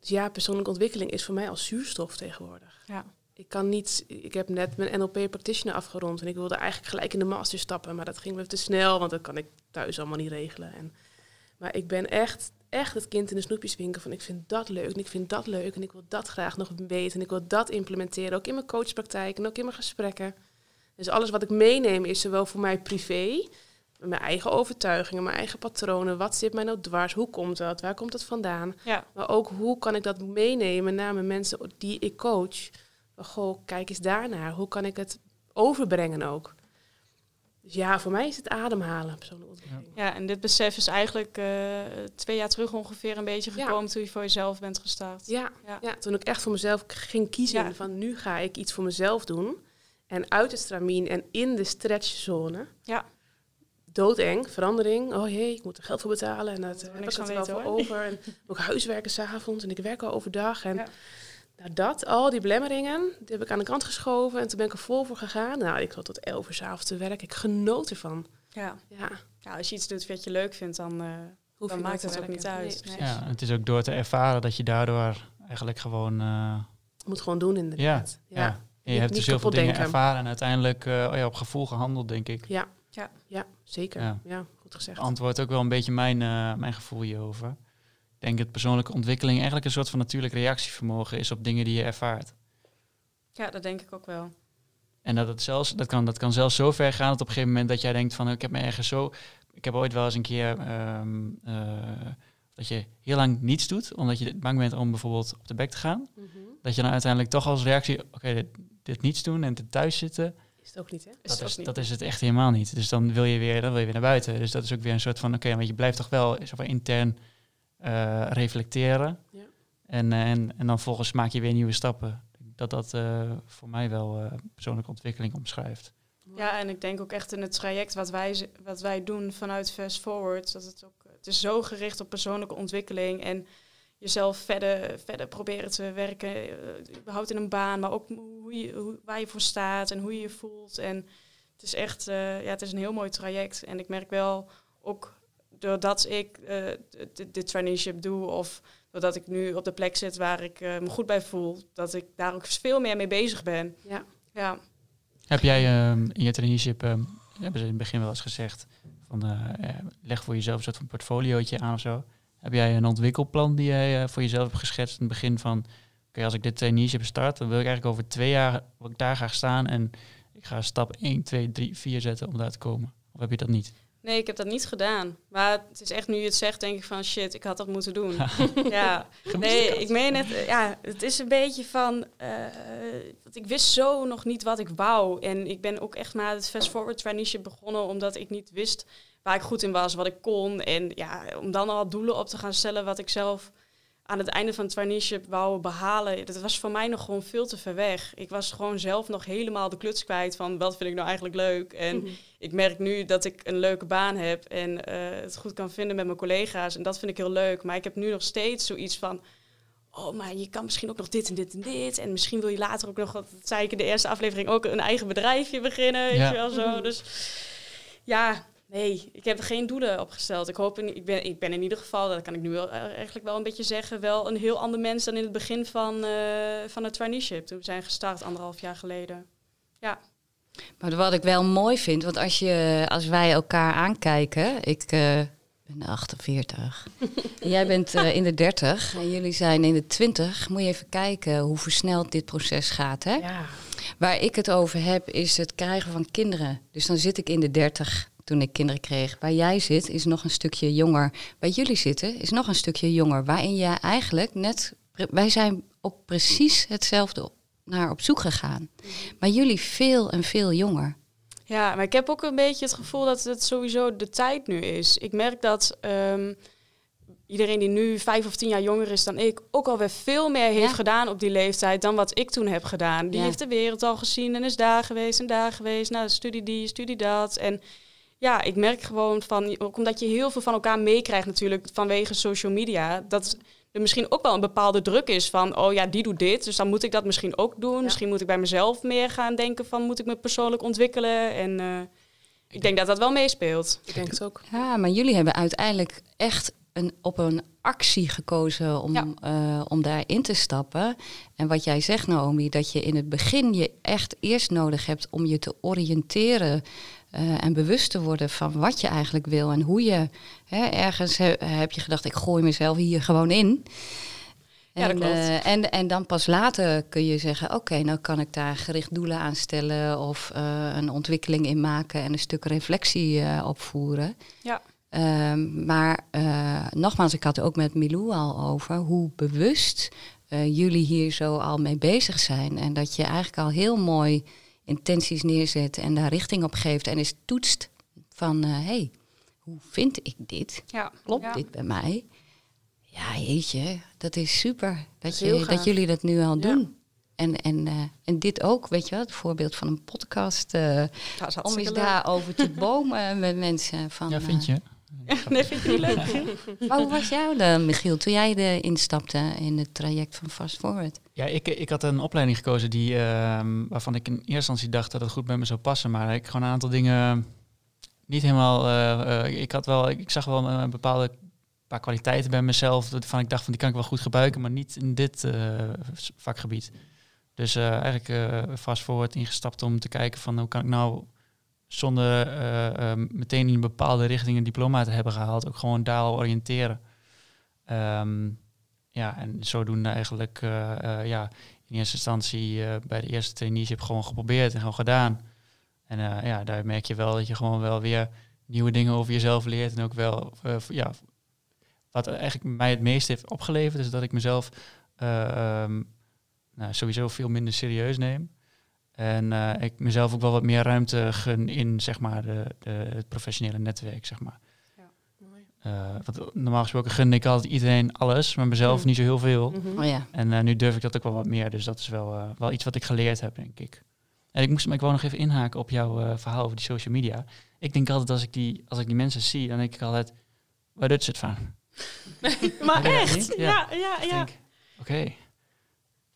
dus ja, persoonlijke ontwikkeling is voor mij als zuurstof tegenwoordig. Ja. Ik kan niet, ik heb net mijn NLP practitioner afgerond en ik wilde eigenlijk gelijk in de master stappen, maar dat ging me te snel, want dat kan ik thuis allemaal niet regelen. En, maar ik ben echt echt het kind in de snoepjeswinkel van ik vind dat leuk en ik vind dat leuk en ik wil dat graag nog weten en ik wil dat implementeren, ook in mijn coachpraktijk en ook in mijn gesprekken. Dus alles wat ik meeneem is zowel voor mij privé, mijn eigen overtuigingen, mijn eigen patronen, wat zit mij nou dwars, hoe komt dat, waar komt dat vandaan, Ja, maar ook hoe kan ik dat meenemen naar mijn mensen die ik coach. Goh, kijk eens daarnaar, hoe kan ik het overbrengen ook. Dus ja, voor mij is het ademhalen, persoonlijke ontwikkeling. ja, en dit besef is eigenlijk eh, twee jaar terug ongeveer een beetje Ja. gekomen toen je voor jezelf bent gestart. Ja, Ja. ja. toen ik echt voor mezelf ging kiezen Ja. van nu ga ik iets voor mezelf doen. En uit het stramien en in de stretchzone. Ja. Doodeng, verandering. Oh jee, ik moet er geld voor betalen. En dat er heb ik van wel voor over. En <laughs> ook huiswerken s'avonds en ik werk al overdag. En Ja. Nou, dat, al die belemmeringen, die heb ik aan de kant geschoven. En toen ben ik er vol voor gegaan. Nou, ik zat tot elf uur s'avonds te werken. Ik genoot ervan. Ja. Ja, ja, als je iets doet wat je leuk vindt, dan, eh, hoef dan maakt het ook niet uit. Nee, Nee. Ja, het is ook door te ervaren dat je daardoor eigenlijk gewoon... eh, Je moet gewoon doen inderdaad. ja. ja. En je hebt dus heel veel dingen denken. ervaren en uiteindelijk eh, oh ja, op gevoel gehandeld, denk ik. Ja. Ja. Ja, zeker. Ja. Ja, goed gezegd. Antwoord ook wel een beetje mijn, eh, mijn gevoel hierover. Denk dat persoonlijke ontwikkeling eigenlijk een soort van natuurlijk reactievermogen is op dingen die je ervaart. ja, dat denk ik ook wel. En dat, het zelfs, dat, kan, dat kan zelfs zo ver gaan dat op een gegeven moment dat jij denkt van ik heb me ergens zo. Ik heb ooit wel eens een keer ehm, eh, dat je heel lang niets doet, omdat je bang bent om bijvoorbeeld op de bek te gaan. Mhm. Dat je dan uiteindelijk toch als reactie, oké, dit, dit niets doen en te thuis zitten, Is het ook niet, hè? Dat is, niet. dat is het echt helemaal niet. Dus dan wil je weer, dan wil je weer naar buiten. Dus dat is ook weer een soort van, oké, want je blijft toch wel zo van intern eh, reflecteren. Ja. En, eh, en, en dan volgens maak je weer nieuwe stappen. Dat dat eh, voor mij wel persoonlijke ontwikkeling omschrijft. Ja, en ik denk ook echt in het traject wat wij, wat wij doen vanuit Fast Forward, dat het ook, het is zo gericht op persoonlijke ontwikkeling en jezelf verder, verder proberen te werken, überhaupt in een baan, maar ook hoe je, hoe, waar je voor staat en hoe je je voelt. En het is echt, ja, het is een heel mooi traject. En ik merk wel ook doordat ik eh, de traineeship doe of doordat ik nu op de plek zit waar ik eh, me goed bij voel, dat ik daar ook veel meer mee bezig ben. Ja. Ja. Heb jij ehm, in je traineeship, ehm, hebben ze in het begin wel eens gezegd, van eh, leg voor jezelf een soort van portfoliootje aan of zo. Heb jij een ontwikkelplan die jij voor jezelf hebt geschetst in het begin van, oké, als ik dit traineeship start, dan wil ik eigenlijk over twee jaar wil ik daar graag staan en ik ga stap 1, 2, 3, 4 zetten om daar te komen. Of heb je dat niet? Nee, ik heb dat niet gedaan. Maar het is echt nu je het zegt, denk ik van shit, ik had dat moeten doen. <laughs> ja, nee, ik meen het. eh, Ja, het is een beetje van. want ik wist zo nog niet wat ik wou. En ik ben ook echt maar het Fast Forward traineeship begonnen omdat ik niet wist waar ik goed in was, wat ik kon. En ja, om dan al doelen op te gaan stellen wat ik zelf aan het einde van het traineeship wou behalen, dat was voor mij nog gewoon veel te ver weg. Ik was gewoon zelf nog helemaal de kluts kwijt van wat vind ik nou eigenlijk leuk. En Mhm. ik merk nu dat ik een leuke baan heb en eh, het goed kan vinden met mijn collega's. En dat vind ik heel leuk. Maar ik heb nu nog steeds zoiets van. Oh, maar je kan misschien ook nog dit en dit en dit. En misschien wil je later ook nog, wat zei ik in de eerste aflevering, ook een eigen bedrijfje beginnen. Weet Ja. je wel zo. Mhm. Dus ja, nee, ik heb er geen doelen opgesteld. Ik hoop, in, ik, ben, ik ben in ieder geval, dat kan ik nu wel, eh, eigenlijk wel een beetje zeggen, wel een heel ander mens dan in het begin van, eh, van het traineeship. Toen we zijn gestart anderhalf jaar geleden. Maar wat ik wel mooi vind, want als, je, als wij elkaar aankijken, ik eh, ben 48, en <laughs> jij bent in de 30 en jullie zijn in de 20, moet je even kijken hoe versneld dit proces gaat. Hè? Ja. Waar ik het over heb, is het krijgen van kinderen. Dus dan zit ik in de 30 toen ik kinderen kreeg. Waar jij zit, is nog een stukje jonger. Waar jullie zitten, is nog een stukje jonger. Waarin jij eigenlijk net. Wij zijn op precies hetzelfde naar op zoek gegaan. Maar jullie veel en veel jonger. Ja, maar ik heb ook een beetje het gevoel dat het sowieso de tijd nu is. Ik merk dat ehm, iedereen die nu vijf of tien jaar jonger is dan ik, ook alweer veel meer heeft Ja. gedaan op die leeftijd dan wat ik toen heb gedaan. Die Ja. heeft de wereld al gezien en is daar geweest en daar geweest. Nou, studie die, studie dat. En ja, ik merk gewoon van, ook omdat je heel veel van elkaar meekrijgt natuurlijk vanwege social media, dat er misschien ook wel een bepaalde druk is van, oh ja, die doet dit, dus dan moet ik dat misschien ook doen. Misschien moet ik bij mezelf meer gaan denken van, moet ik me persoonlijk ontwikkelen? En eh, ik denk dat dat wel meespeelt. Ik denk het ook. Ja, maar jullie hebben uiteindelijk echt een, op een actie gekozen om, Ja. eh, om daarin te stappen. En wat jij zegt, Naomi, dat je in het begin je echt eerst nodig hebt om je te oriënteren eh, en bewust te worden van wat je eigenlijk wil en hoe je hè, ergens he- heb je gedacht, ik gooi mezelf hier gewoon in. Ja, dat En, klopt. eh, en, en dan pas later kun je zeggen, oké, nou kan ik daar gericht doelen aan stellen of eh, een ontwikkeling in maken en een stuk reflectie opvoeren. Ja. Ehm, maar nogmaals, ik had het ook met Milou al over hoe bewust jullie hier zo al mee bezig zijn. En dat je eigenlijk al heel mooi intenties neerzet en daar richting op geeft en eens toetst van, hé, hey, hoe vind ik dit? Ja. Klopt ja. dit bij mij? Ja, jeetje, dat is super dat, is je, dat jullie dat nu al Ja. doen. En, en, eh, en dit ook, weet je wel, het voorbeeld van een podcast. eh, is om eens leuk. daarover te bomen <laughs> met mensen. Van, Ja, vind eh, je? Nee, vind je niet leuk? maar <laughs> hoe was jou dan, Michiel, toen jij de instapte in het traject van Fast Forward? Ja, ik, ik had een opleiding gekozen die, ehm, waarvan ik in eerste instantie dacht dat het goed bij me zou passen. Maar ik gewoon een aantal dingen niet helemaal. eh, eh, ik had wel, ik zag wel een bepaalde paar kwaliteiten bij mezelf. Waarvan ik dacht van die kan ik wel goed gebruiken, maar niet in dit eh, vakgebied. Dus eh, eigenlijk eh fast forward ingestapt om te kijken van hoe kan ik nou zonder eh, eh, meteen in een bepaalde richting een diploma te hebben gehaald, ook gewoon daar oriënteren. Ehm, ja, en zodoende eigenlijk eh, ja, in eerste instantie bij de eerste traineeship gewoon geprobeerd en gewoon gedaan. En ja, daar merk je wel dat je gewoon wel weer nieuwe dingen over jezelf leert. En ook wel, ja, wat eigenlijk mij het meest heeft opgeleverd, is dat ik mezelf eh, ehm, nou, sowieso veel minder serieus neem. En eh, ik mezelf ook wel wat meer ruimte gun in zeg maar, de, de, het professionele netwerk. Zeg maar. Mooi. Eh, want normaal gesproken gun ik altijd iedereen alles, maar mezelf Mm. niet zo heel veel. Mhm. Oh ja, En eh, nu durf ik dat ook wel wat meer. Dus dat is wel, eh, wel iets wat ik geleerd heb, denk ik. En ik, moest, maar ik wou nog even inhaken op jouw eh, verhaal over die social media. Ik denk altijd als ik die, als ik die mensen zie, dan denk ik altijd, waar doet ze het van? <laughs> Maar echt? Ja, ja, ja. Oké,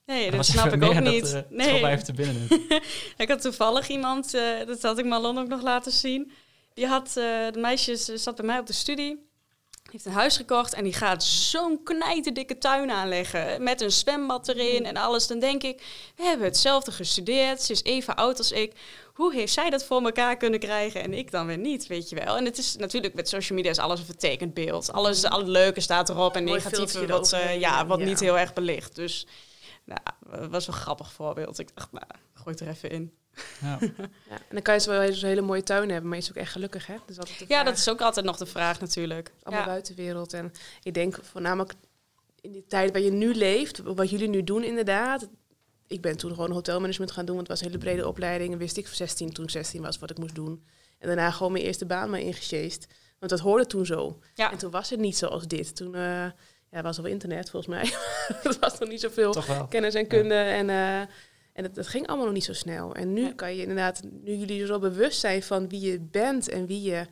Nee, dat snap even ik ook meer, dat, niet. eh, schoot nee, te binnen. <laughs> ik had toevallig iemand, eh, dat had ik Marlon ook nog laten zien. Die had, eh, de meisjes zat bij mij op de studie. Die heeft een huis gekocht en die gaat zo'n knijterdikke tuin aanleggen. Met een zwembad erin en alles. Dan denk ik, we hebben hetzelfde gestudeerd. Ze is even oud als ik. Hoe heeft zij dat voor elkaar kunnen krijgen en ik dan weer niet, weet je wel? En het is natuurlijk met social media is alles een vertekend beeld. Alles, al het leuke staat erop en negatieve wat, ja, wat Ja. niet heel erg belicht. Dus nou, dat was wel een grappig voorbeeld. Ik dacht, nou, gooi het er even in. Ja. <laughs> Ja. En dan kan je zo wel eens een hele mooie tuin hebben, maar je is ook echt gelukkig, hè? Dus Ja, vraag. dat is ook altijd nog de vraag natuurlijk. allemaal Ja. buitenwereld. En ik denk voornamelijk in die tijd waar je nu leeft, wat jullie nu doen inderdaad. Ik ben toen gewoon hotelmanagement gaan doen, want het was een hele brede opleiding. En wist ik voor 16, toen ik 16 was, wat ik moest doen. En daarna gewoon mijn eerste baan maar ingesjeest. Want dat hoorde toen zo. Ja. En toen was het niet zoals dit. Toen eh, ja, was er wel internet volgens mij. <laughs> Het was nog niet zoveel kennis en kunde. En, eh, en dat, dat ging allemaal nog niet zo snel. En nu kan je inderdaad, nu jullie zo bewust zijn van wie je bent en wie je.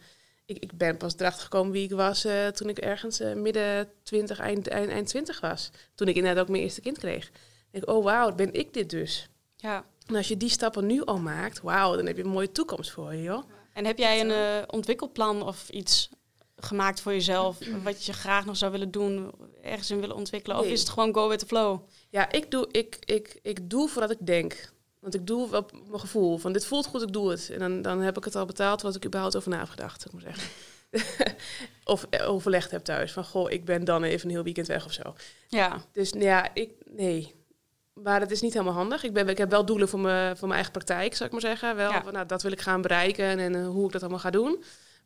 Ik, ik ben pas erachter gekomen wie ik was eh, toen ik ergens eh, midden 20, eind, eind, eind 20 was. Toen ik inderdaad ook mijn eerste kind kreeg. denk ik, oh wauw, ben ik dit dus? Ja. En als je die stappen nu al maakt, wauw, dan heb je een mooie toekomst voor je, joh. En heb jij een eh, ontwikkelplan of iets gemaakt voor jezelf, <clears throat> wat je graag nog zou willen doen, ergens in willen ontwikkelen? Of is het gewoon go with the flow? Ja, ik doe, ik, ik, ik doe voordat ik denk. Want ik doe op mijn gevoel. Van dit voelt goed, ik doe het. En dan, dan heb ik het al betaald wat ik überhaupt over na heb gedacht, zou ik zeggen. <laughs> of eh, overlegd heb thuis. Van goh, ik ben dan even een heel weekend weg of zo. Ja, Dus nou ja, ik, nee. Maar het is niet helemaal handig. Ik, ben, ik heb wel doelen voor mijn, voor mijn eigen praktijk, zou ik maar zeggen. Wel, Ja. nou, dat wil ik gaan bereiken en, en hoe ik dat allemaal ga doen.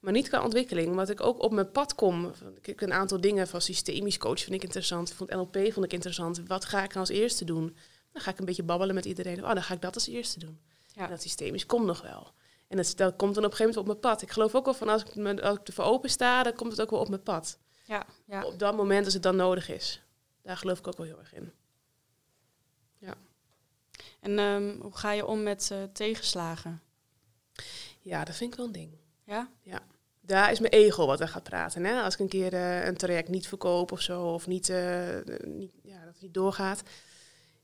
Maar niet qua ontwikkeling, omdat ik ook op mijn pad kom. Ik heb een aantal dingen van systemisch coach vind ik interessant. Ik vond NLP vond ik interessant. Wat ga ik nou als eerste doen? Dan ga ik een beetje babbelen met iedereen. Oh, dan ga ik dat als eerste doen. Ja. En dat systemisch komt nog wel. En dat, dat komt dan op een gegeven moment op mijn pad. Ik geloof ook wel van als ik, me, als ik ervoor open sta, dan komt het ook wel op mijn pad. ja, ja. Op dat moment als het dan nodig is. Daar geloof ik ook wel heel erg in. En ehm, hoe ga je om met eh, tegenslagen? Ja, dat vind ik wel een ding. Ja? Daar is mijn ego wat er gaat praten. Hè? Als ik een keer eh, een traject niet verkoop of zo, of niet, eh, niet, ja, dat het niet doorgaat.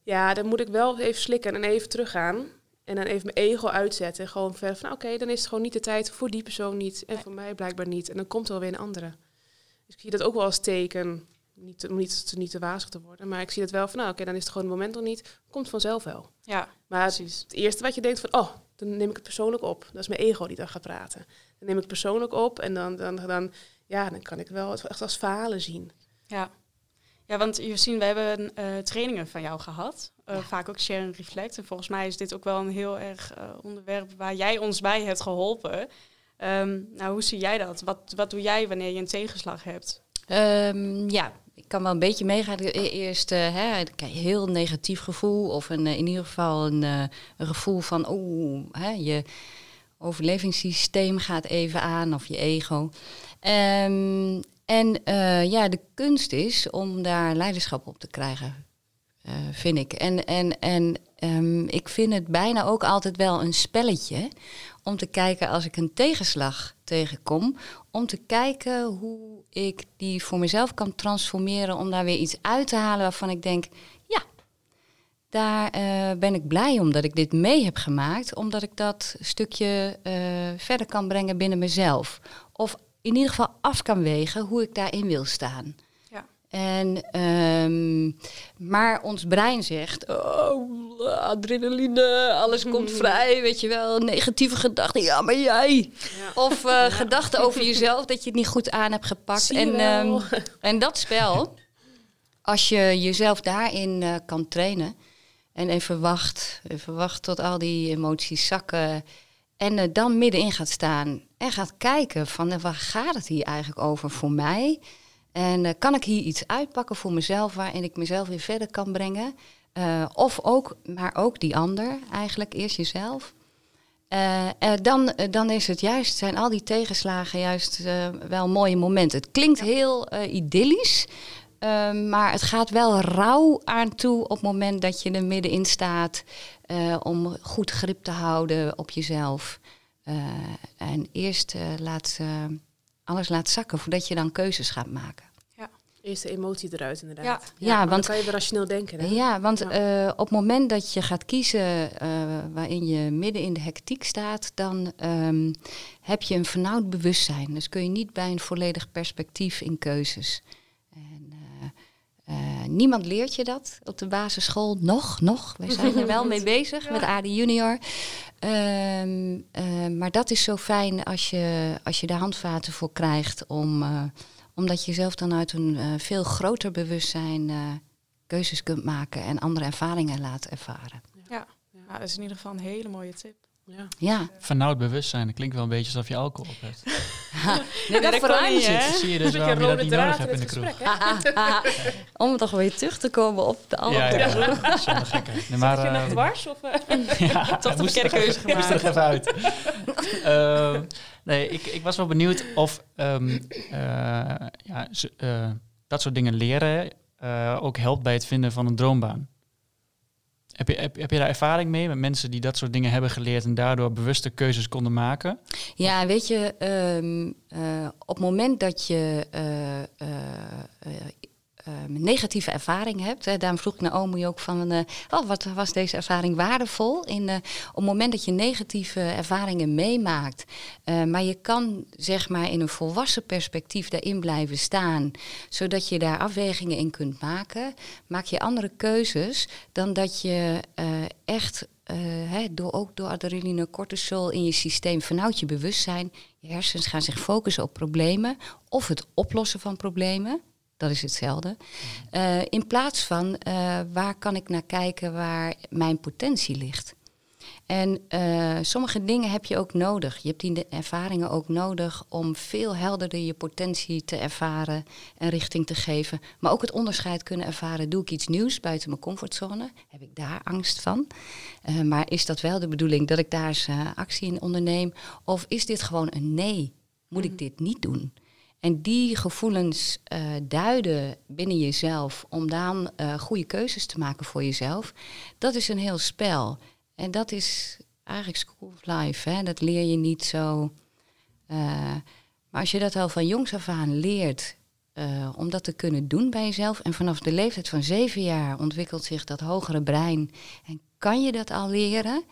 Ja, dan moet ik wel even slikken en even teruggaan. En dan even mijn ego uitzetten. Gewoon verder van, oké, dan is het gewoon niet de tijd voor die persoon niet. En voor mij blijkbaar niet. En dan komt er wel weer een andere. Dus ik zie dat ook wel als teken, niet, te- om niet, te- niet te wazig te worden. Maar ik zie het wel van, nou oké, dan is het gewoon het moment nog niet. Komt vanzelf wel. Ja, Maar precies. het eerste wat je denkt van, oh, dan neem ik het persoonlijk op. Dat is mijn ego die dan gaat praten. Dan neem ik het persoonlijk op en dan, dan, dan, ja, dan kan ik wel het echt als falen zien. Ja. ja, want Josien, we hebben eh, trainingen van jou gehad. Eh, Vaak ook Share and Reflect. En volgens mij is dit ook wel een heel erg eh, onderwerp waar jij ons bij hebt geholpen. Ehm, nou, hoe zie jij dat? Wat, wat doe jij wanneer je een tegenslag hebt? Ehm, ja, ik kan wel een beetje meegaan. Eerst hè, een heel negatief gevoel. Of een, eh, in ieder geval een, eh, gevoel van... oeh, je overlevingssysteem gaat even aan. Of je ego. Ehm, en eh, ja, de kunst is om daar leiderschap op te krijgen. eh, vind ik. En, en, en ehm, ik vind het bijna ook altijd wel een spelletje om te kijken als ik een tegenslag tegenkom, om te kijken hoe ik die voor mezelf kan transformeren, om daar weer iets uit te halen waarvan ik denk, ja, daar eh, ben ik blij om dat ik dit mee heb gemaakt, omdat ik dat stukje eh, verder kan brengen binnen mezelf. Of in ieder geval af kan wegen hoe ik daarin wil staan. En, ehm, maar ons brein zegt, oh, adrenaline, alles komt <laughs> vrij, weet je wel, negatieve gedachten, ja, maar jij. Of eh, gedachten over jezelf, dat je het niet goed aan hebt gepakt. En, ehm, en dat spel, als je jezelf daarin eh, kan trainen en even wacht, even wacht tot al die emoties zakken en eh, dan middenin gaat staan en gaat kijken van waar gaat het hier eigenlijk over voor mij? En eh, kan ik hier iets uitpakken voor mezelf waarin ik mezelf weer verder kan brengen? Eh, of ook, maar ook die ander, eigenlijk eerst jezelf. Eh, dan, dan is het juist, zijn al die tegenslagen juist wel mooie momenten. Het klinkt heel idyllisch, eh, maar het gaat wel rauw aan toe op het moment dat je er middenin staat. om goed grip te houden op jezelf. En eerst laat, alles laat zakken voordat je dan keuzes gaat maken. Eerst de emotie eruit inderdaad. Ja. Ja, want, want- dan kan je weer rationeel denken. Hè? Ja, want Ja. eh, op het moment dat je gaat kiezen eh, waarin je midden in de hectiek staat, dan ehm, heb je een vernauwd bewustzijn. Dus kun je niet bij een volledig perspectief in keuzes. Eh, niemand leert je dat op de basisschool. Nog, nog. Wij <laughs> zijn er wel mee bezig met AD Junior. Ehm, eh, maar dat is zo fijn als je, als je de handvaten voor krijgt om, eh, omdat je zelf dan uit een eh, veel groter bewustzijn eh, keuzes kunt maken en andere ervaringen laat ervaren. Ja. ja, dat is in ieder geval een hele mooie tip. Ja. Ja, Vernauwd bewustzijn, dat klinkt wel een beetje alsof je alcohol op hebt. <laughs> nee, dat niet, hè? Dan zie je dus Een waarom je dat niet nodig hebt in de kroeg. <laughs> Om toch weer terug te komen op de Ja, ja, andere. ja. Zonder. Nee, maar, Zit je nog eh, dwars? Of, eh? ja, <laughs> Toch de verkeerde er keuze even- moest er gemaakt. even uit. Ehm, nee, ik, ik was wel benieuwd of ehm, eh, ja, eh, dat soort dingen leren eh, ook helpt bij het vinden van een droombaan. Heb je, heb, je daar ervaring mee met mensen die dat soort dingen hebben geleerd en daardoor bewuste keuzes konden maken? Ja, weet je, ehm, eh, op het moment dat je eh, eh, negatieve ervaring hebt, hè, daarom vroeg ik naar Omi ook van, eh, oh, wat was deze ervaring waardevol? In, eh, op het moment dat je negatieve ervaringen meemaakt, eh, maar je kan zeg maar in een volwassen perspectief daarin blijven staan, zodat je daar afwegingen in kunt maken, maak je andere keuzes dan dat je echt door, ook door adrenaline, cortisol in je systeem vernauwt je bewustzijn. Je hersens gaan zich focussen op problemen of het oplossen van problemen. Dat is hetzelfde. Eh, in plaats van eh, waar kan ik naar kijken waar mijn potentie ligt. En eh, sommige dingen heb je ook nodig. Je hebt die ervaringen ook nodig om veel helderder je potentie te ervaren en richting te geven. Maar ook het onderscheid kunnen ervaren. Doe ik iets nieuws buiten mijn comfortzone? Heb ik daar angst van? Maar is dat wel de bedoeling dat ik daar eens actie in onderneem? Of is dit gewoon een nee? Moet ik dit niet doen? En die gevoelens eh, duiden binnen jezelf om dan eh, goede keuzes te maken voor jezelf. Dat is een heel spel. En dat is eigenlijk school of life. Hè? Dat leer je niet zo. eh, maar als je dat al van jongs af aan leert om dat te kunnen doen bij jezelf. En vanaf de leeftijd van zeven jaar ontwikkelt zich dat hogere brein. En kan je dat al leren,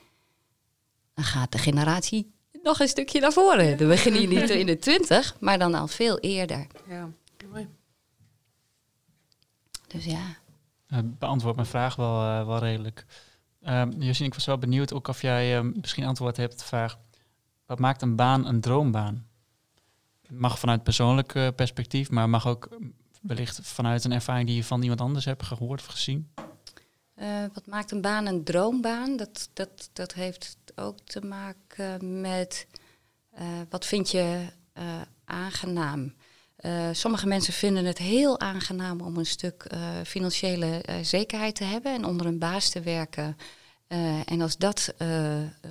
dan gaat de generatie nog een stukje naar voren. Dan begin je niet <laughs> in de twintig, maar dan al veel eerder. Ja. Mooi. Dus ja. Uh, beantwoord mijn vraag wel, uh, wel redelijk. Uh, Josien, ik was wel benieuwd ook of jij uh, misschien antwoord hebt op de vraag... wat maakt een baan een droombaan? Het mag vanuit persoonlijk perspectief, maar mag ook wellicht vanuit een ervaring die je van iemand anders hebt gehoord of gezien? Wat maakt een baan een droombaan? Dat, dat, dat heeft ook te maken met wat vind je aangenaam. Uh, sommige mensen vinden het heel aangenaam om een stuk financiële zekerheid te hebben en onder een baas te werken. en als dat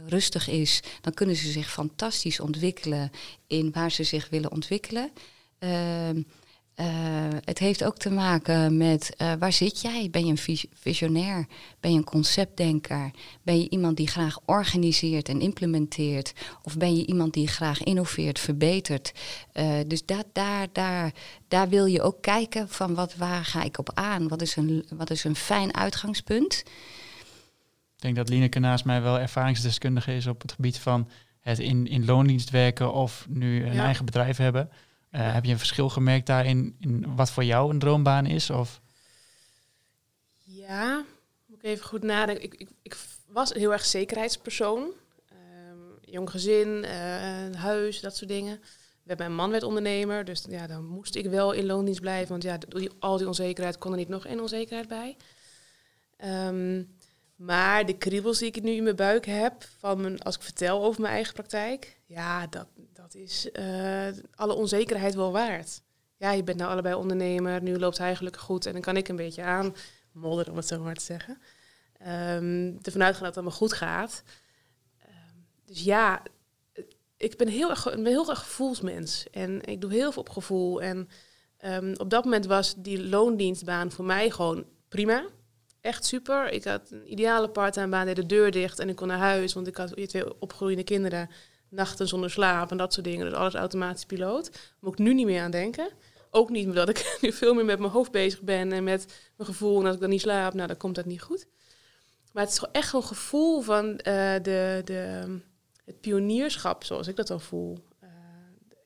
rustig is, dan kunnen ze zich fantastisch ontwikkelen in waar ze zich willen ontwikkelen. Uh, het heeft ook te maken met uh, waar zit jij? Ben je een visionair? Ben je een conceptdenker? Ben je iemand die graag organiseert en implementeert? Of ben je iemand die graag innoveert, verbetert? Uh, dus dat, daar, daar, daar wil je ook kijken van wat, waar ga ik op aan? Wat is een, wat is een fijn uitgangspunt? Ik denk dat Lineke naast mij wel ervaringsdeskundige is op het gebied van het in, in loondienst werken of nu een ja. eigen bedrijf hebben. Uh, heb je een verschil gemerkt daarin in wat voor jou een droombaan is? Of? Ja, moet ik even goed nadenken. Ik, ik, ik was een heel erg zekerheidspersoon. Um, jong gezin, uh, huis, dat soort dingen. Mijn man werd ondernemer, dus ja, dan moest ik wel in loondienst blijven. Want ja, al die onzekerheid kon er niet nog één onzekerheid bij. Um, maar de kriebels die ik nu in mijn buik heb, van als ik vertel over mijn eigen praktijk, ja, dat, dat is uh, alle onzekerheid wel waard. Ja, je bent nou allebei ondernemer, nu loopt hij gelukkig goed en dan kan ik een beetje aan modderen, om het zo maar te zeggen. Um, ervan uitgaan dat het allemaal goed gaat. Um, dus ja, ik ben heel erg, een heel erg gevoelsmens en ik doe heel veel op gevoel. En um, op dat moment was die loondienstbaan voor mij gewoon prima echt super. Ik had een ideale part-time baan, deed de deur dicht en ik kon naar huis, want ik had twee opgroeiende kinderen, nachten zonder slaap en dat soort dingen. Dus alles automatisch piloot. Daar moet ik nu niet meer aan denken. Ook niet omdat ik <laughs> nu veel meer met mijn hoofd bezig ben en met mijn gevoel. En als ik dan niet slaap, nou, dan komt dat niet goed. Maar het is toch echt een gevoel van uh, de, de, het pionierschap, zoals ik dat dan voel. Uh,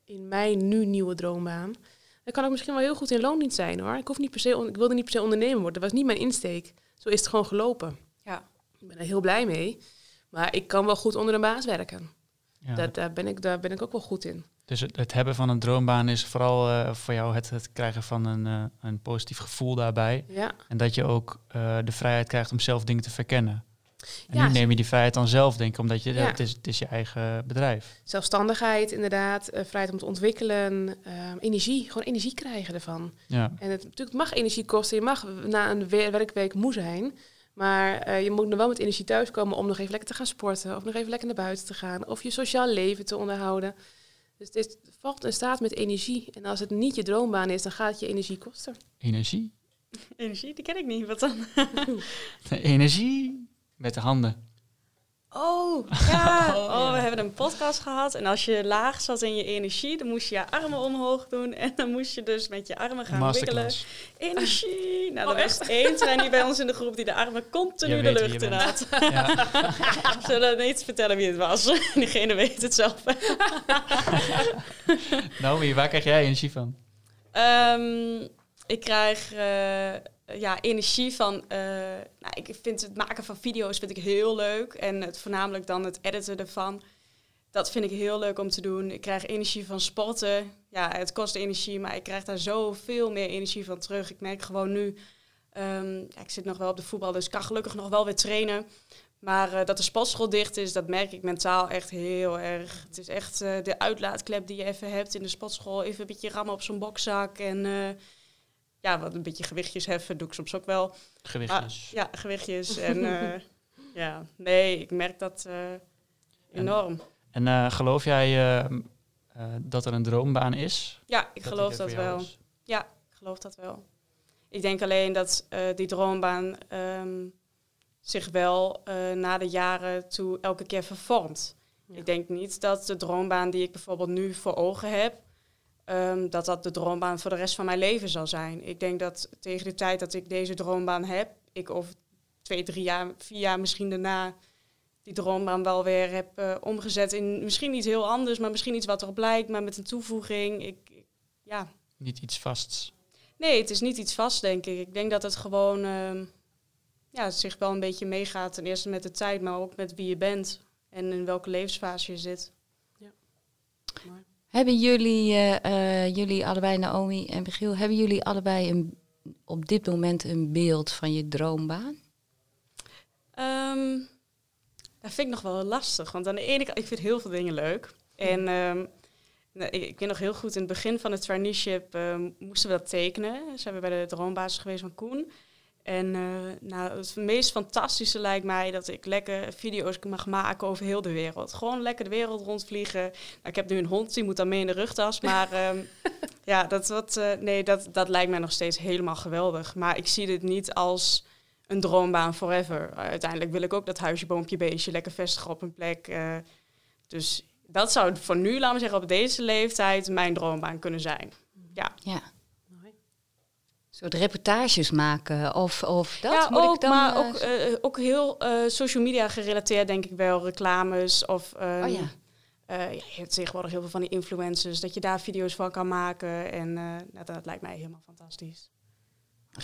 in mijn nu nieuwe droombaan. Dan kan ik misschien wel heel goed in loondienst zijn hoor. Ik, hoef niet per se, ik wilde niet per se ondernemer worden. Dat was niet mijn insteek zo is het gewoon gelopen. Ja. Ik ben er heel blij mee. Maar ik kan wel goed onder een baas werken. Ja. Dat, daar, ben ik, daar ben ik ook wel goed in. Dus het, het hebben van een droombaan is vooral uh, voor jou het, het krijgen van een, uh, een positief gevoel daarbij. Ja. En dat je ook uh, de vrijheid krijgt om zelf dingen te verkennen. En ja, nu neem je die vrijheid dan zelf, denk ik, omdat je, ja. het, is, het is je eigen bedrijf. Zelfstandigheid, inderdaad. vrijheid om te ontwikkelen. energie, gewoon energie krijgen ervan. Ja. En het natuurlijk mag energie kosten. Je mag na een werkweek moe zijn. Maar uh, je moet nog wel met energie thuiskomen om nog even lekker te gaan sporten. Of nog even lekker naar buiten te gaan. Of je sociaal leven te onderhouden. Dus dit valt en staat met energie. En als het niet je droombaan is, dan gaat het je energie kosten. Energie? <laughs> Energie, die ken ik niet. Wat dan? <laughs> energie met de handen. <laughs> Oh, ja. Oh, we hebben een podcast gehad. En als je laag zat in je energie, dan moest je je armen omhoog doen. En dan moest je dus met je armen gaan wikkelen. Energie. <laughs> Nou, er oh, was één trainer bij ons in de groep die de armen continu de lucht in had. Ja. <laughs> Zullen niet vertellen wie het was. Diegene weet het zelf. nou, waar krijg jij energie van? Um, ik krijg... Uh, eh, ja, energie van. Uh, nou, ik vind het maken van video's vind ik heel leuk. En het, voornamelijk dan het editen ervan. Dat vind ik heel leuk om te doen. Ik krijg energie van sporten. Ja, het kost energie, maar ik krijg daar zoveel meer energie van terug. Ik merk gewoon nu. Um, ja, ik zit nog wel op de voetbal, dus ik kan gelukkig nog wel weer trainen. Maar uh, dat de sportschool dicht is, dat merk ik mentaal echt heel erg. Het is echt de uitlaatklep die je even hebt in de sportschool. Even een beetje rammen op zo'n bokzak en ja, wat een beetje gewichtjes heffen doe ik soms ook wel. Gewichtjes? Ah, ja, gewichtjes. en uh, <laughs> ja, nee, ik merk dat uh, enorm. En, en uh, geloof jij dat er een droombaan is? Ja, ik geloof dat wel. Ja, ik geloof dat wel. Ik denk alleen dat die droombaan um, zich wel na de jaren toe elke keer vervormt. Ja. Ik denk niet dat de droombaan die ik bijvoorbeeld nu voor ogen heb, Um, dat dat de droombaan voor de rest van mijn leven zal zijn. Ik denk dat tegen de tijd dat ik deze droombaan heb, ik over twee, drie jaar, vier jaar misschien daarna die droombaan wel weer heb uh, omgezet in misschien iets heel anders, maar misschien iets wat erop lijkt, maar met een toevoeging. Ik, ik, ja. Niet iets vasts. Nee, het is niet iets vast, denk ik. Ik denk dat het gewoon ehm, ja, het zich wel een beetje meegaat. Ten eerste met de tijd, maar ook met wie je bent en in welke levensfase je zit. Hebben jullie, eh, eh, jullie allebei, Naomi en Michiel, hebben jullie allebei een, op dit moment een beeld van je droombaan? Ehm, dat vind ik nog wel lastig. Want aan de ene kant, ik vind heel veel dingen leuk. En ehm, nou, ik, ik weet nog heel goed, in het begin van het traineeship ehm, moesten we dat tekenen. Zijn we bij de droombasis geweest van Koen. En eh, nou, het meest fantastische lijkt mij dat ik lekker video's mag maken over heel de wereld. Gewoon lekker de wereld rondvliegen. Nou, ik heb nu een hond, die moet dan mee in de rugtas. Maar <laughs> ehm, ja, dat, wat, eh, nee, dat, dat lijkt mij nog steeds helemaal geweldig. Maar ik zie dit niet als een droombaan forever. uiteindelijk wil ik ook dat huisje, boompje, beestje lekker vestigen op een plek. eh. dus dat zou voor nu, laten we zeggen, op deze leeftijd mijn droombaan kunnen zijn. Ja. Ja. Soort reportages maken of, of dat? ja, Moet ook, ik dan, maar eh, ook, eh, ook heel eh, social media gerelateerd, denk ik wel. Reclames of... ehm, oh ja. eh, ja, je hebt tegenwoordig heel veel van die influencers, dat je daar video's van kan maken. En eh, nou, dat lijkt mij helemaal fantastisch.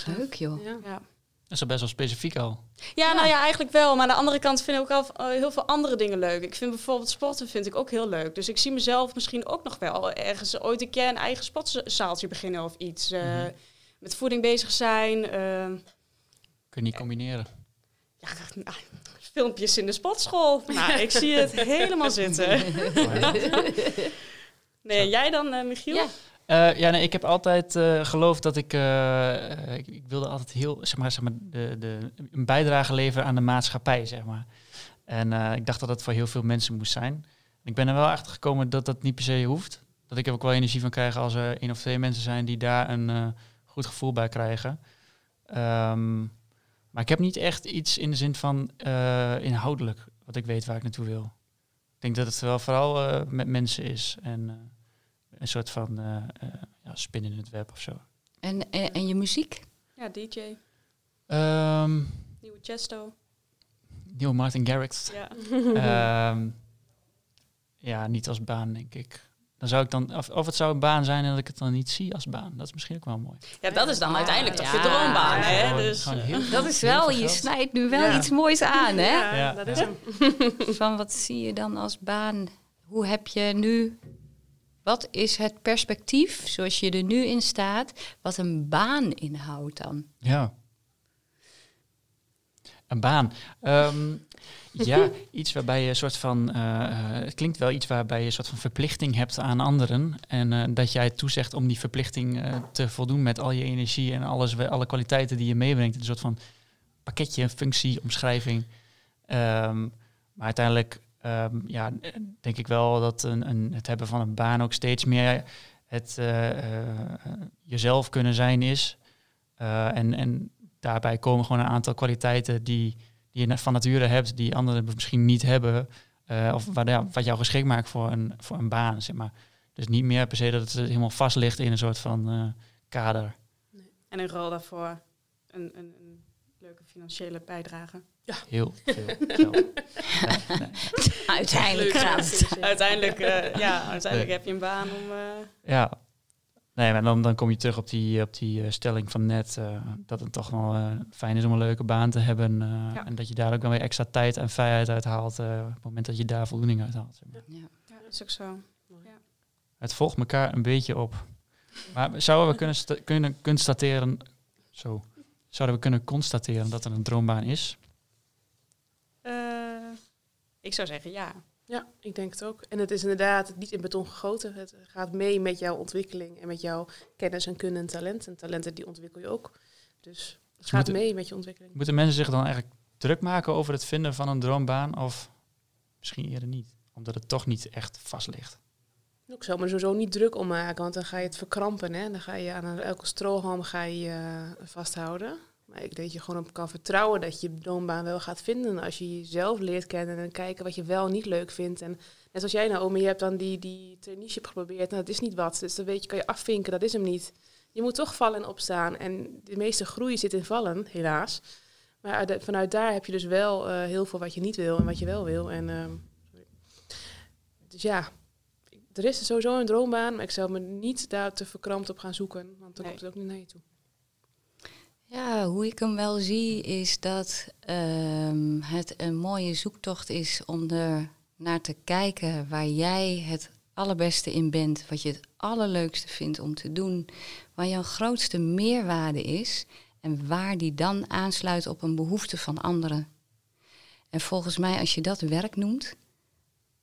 Leuk joh. Ja. Ja. Dat is al best wel specifiek al. Ja, nou ja, eigenlijk wel. Maar aan de andere kant vind ik ook al eh, heel veel andere dingen leuk. Ik vind bijvoorbeeld sporten vind ik ook heel leuk. Dus ik zie mezelf misschien ook nog wel ergens ooit een keer een eigen sportzaaltje beginnen of iets. Eh, Mhm. Met voeding bezig zijn. eh, Kun je niet combineren. ja, nou, filmpjes in de sportschool. Nou, ik zie het helemaal zitten. <laughs> Nee, jij dan, eh, Michiel? Ja. Eh, ja, nee, ik heb altijd eh, geloofd dat ik, ik... Ik wilde altijd heel, zeg maar, zeg maar de, de, een bijdrage leveren aan de maatschappij, zeg maar. En eh, ik dacht dat dat voor heel veel mensen moest zijn. Ik ben er wel achter gekomen dat dat niet per se hoeft. Dat ik er ook wel energie van krijg als er één of twee mensen zijn die daar een eh, goed gevoel bij krijgen. Ehm, maar ik heb niet echt iets in de zin van eh, inhoudelijk, wat ik weet waar ik naartoe wil. Ik denk dat het wel vooral eh, met mensen is en eh, een soort van ja, spin in het web of zo. En, en, en je muziek? Ja, DJ. Ehm Nieuwe Chesto. Neil Martin Garrix. Ja. Ehm, ja, niet als baan, denk ik. Dan zou ik dan, of, of het zou een baan zijn en dat ik het dan niet zie als baan. Dat is misschien ook wel mooi. ja, dat is dan Ja, uiteindelijk toch ja. je droombaan, Ja, hè? Gewoon- Dus, gewoon eh, heel- Dat is wel, je snijdt nu wel Ja. iets moois aan, hè? Ja, Ja, dat is hem. <laughs> Van wat zie je dan als baan? Hoe heb je nu... Wat is het perspectief, zoals je er nu in staat, wat een baan inhoudt dan? Ja. Een baan. Ehm, ja, <laughs> iets waarbij je een soort van. eh, eh, het klinkt wel iets waarbij je een soort van verplichting hebt aan anderen. En eh, dat jij toezegt om die verplichting te voldoen met al je energie en alles, alle kwaliteiten die je meebrengt. Een soort van pakketje, functie, omschrijving. Ehm, maar uiteindelijk ehm, ja, denk ik wel dat een, een, het hebben van een baan ook steeds meer het jezelf kunnen zijn is. En, en daarbij komen gewoon een aantal kwaliteiten die, die je van nature hebt, die anderen misschien niet hebben. eh, of wat, ja, wat jou geschikt maakt voor een, voor een baan, zeg maar. Dus niet meer per se dat het helemaal vast ligt in een soort van eh, kader. En een rol daarvoor. Een, een, een leuke financiële bijdrage. Heel veel geld. <laughs> Nee, nee. Uiteindelijk Leuk. gaat het. Uiteindelijk, eh, ja, uiteindelijk Nee. heb je een baan om... eh, Ja. Nee, maar dan, dan kom je terug op die, op die eh, stelling van net. eh, dat het toch wel eh, fijn is om een leuke baan te hebben. eh, Ja. En dat je daar ook dan weer extra tijd en vrijheid uit haalt. eh, op het moment dat je daar voldoening uit haalt. Zeg maar. Ja. ja, dat is ook zo. Het volgt elkaar een beetje op. Maar zouden we kunnen, sta- kunnen constateren. Zo. Zouden we kunnen constateren dat er een droombaan is? Eh, ik zou zeggen ja. Ja, ik denk het ook. En het is inderdaad niet in beton gegoten. Het gaat mee met jouw ontwikkeling en met jouw kennis en kunde en talent. En talenten die ontwikkel je ook. Dus het gaat moeten- mee met je ontwikkeling. Moeten mensen zich dan eigenlijk druk maken over het vinden van een droombaan? Of misschien eerder niet? Omdat het toch niet echt vast ligt. Ik zou me sowieso niet druk om maken, want dan ga je het verkrampen. Hè? Dan ga je aan elke strohalm ga je, eh, vasthouden. Maar ik denk dat je gewoon op kan vertrouwen dat je droombaan wel gaat vinden. Als je jezelf leert kennen en kijken wat je wel niet leuk vindt. En net zoals jij Naomi, je hebt dan die, die traineeship geprobeerd. Nou, dat is niet wat. Dus dan weet je, kan je afvinken, dat is hem niet. Je moet toch vallen en opstaan. En de meeste groei zit in vallen, helaas. Maar uit- vanuit daar heb je dus wel eh, heel veel wat je niet wil en wat je wel wil. En, ehm, dus ja, er is sowieso een droombaan, maar ik zou me niet daar te verkrampt op gaan zoeken, want dan Nee. komt het ook niet naar je toe. Ja, hoe ik hem wel zie is dat ehm, het een mooie zoektocht is om er naar te kijken waar jij het allerbeste in bent, wat je het allerleukste vindt om te doen, waar jouw grootste meerwaarde is en waar die dan aansluit op een behoefte van anderen. En volgens mij, als je dat werk noemt,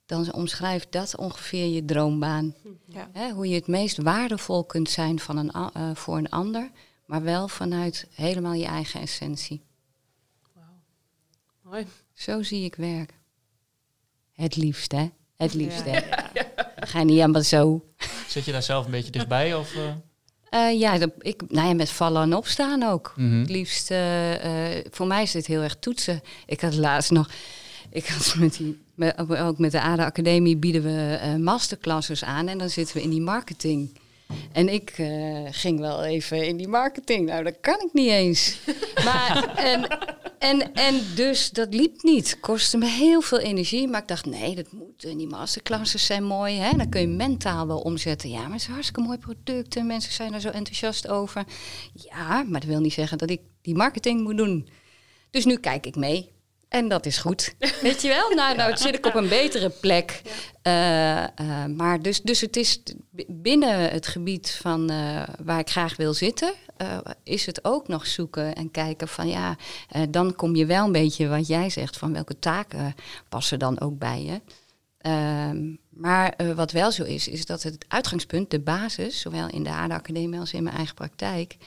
dan omschrijft dat ongeveer je droombaan. Ja. Hoe je het meest waardevol kunt zijn van een, eh, voor een ander, maar wel vanuit helemaal je eigen essentie. Mooi. Zo zie ik werk. Het liefst, hè? Het liefst, Ja. hè? Ga je niet helemaal zo. Zit je daar zelf een beetje dichtbij? Of, eh? Eh, ja, dat, ik, nou ja, met vallen en opstaan ook. Mhm. Het liefst, eh, eh, voor mij is dit heel erg toetsen. Ik had laatst nog, ik had <laughs> met die, met, ook met de ADA Academie bieden we eh, masterclasses aan en dan zitten we in die marketing. En ik eh, ging wel even in die marketing. Nou, dat kan ik niet eens. <laughs> Maar, en, en, en dus dat liep niet. Kostte me heel veel energie. Maar ik dacht, nee, dat moet. En die masterclasses zijn mooi. Hè? Dan kun je mentaal wel omzetten. Ja, maar het is een hartstikke mooi product. En mensen zijn er zo enthousiast over. Ja, maar dat wil niet zeggen dat ik die marketing moet doen. Dus nu kijk ik mee. En dat is goed. <laughs> Weet je wel? Nou, nou zit ik op een betere plek. Eh, eh, maar dus, dus het is binnen het gebied van eh, waar ik graag wil zitten, is het ook nog zoeken en kijken van ja, dan kom je wel een beetje wat jij zegt van welke taken passen dan ook bij je. Ehm, maar wat wel zo is, is dat het uitgangspunt, de basis, zowel in de Aarde Academie als in mijn eigen praktijk,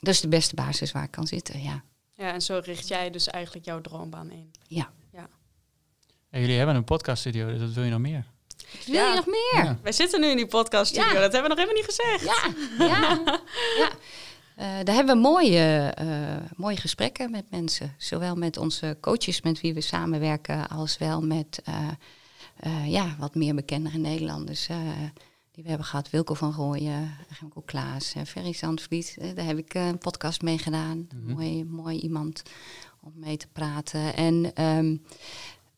dat is de beste basis waar ik kan zitten, ja. Ja, en zo richt jij dus eigenlijk jouw droombaan in. Ja. Ja, jullie hebben een podcaststudio, dus dat wil je nog meer. Wil Ja. je nog meer? Ja. Wij zitten nu in die podcast studio, Ja. dat hebben we nog helemaal niet gezegd. Ja, ja, ja. Eh, daar hebben we mooie, eh, mooie gesprekken met mensen. Zowel met onze coaches met wie we samenwerken, als wel met eh, eh, ja, wat meer bekendere Nederlanders. Die we hebben gehad. Wilco van Rooyen, Remco Klaas, eh, Ferry Zandvliet. Eh, daar heb ik eh, een podcast mee gedaan. Mhm. mooi, mooi iemand om mee te praten. En ehm,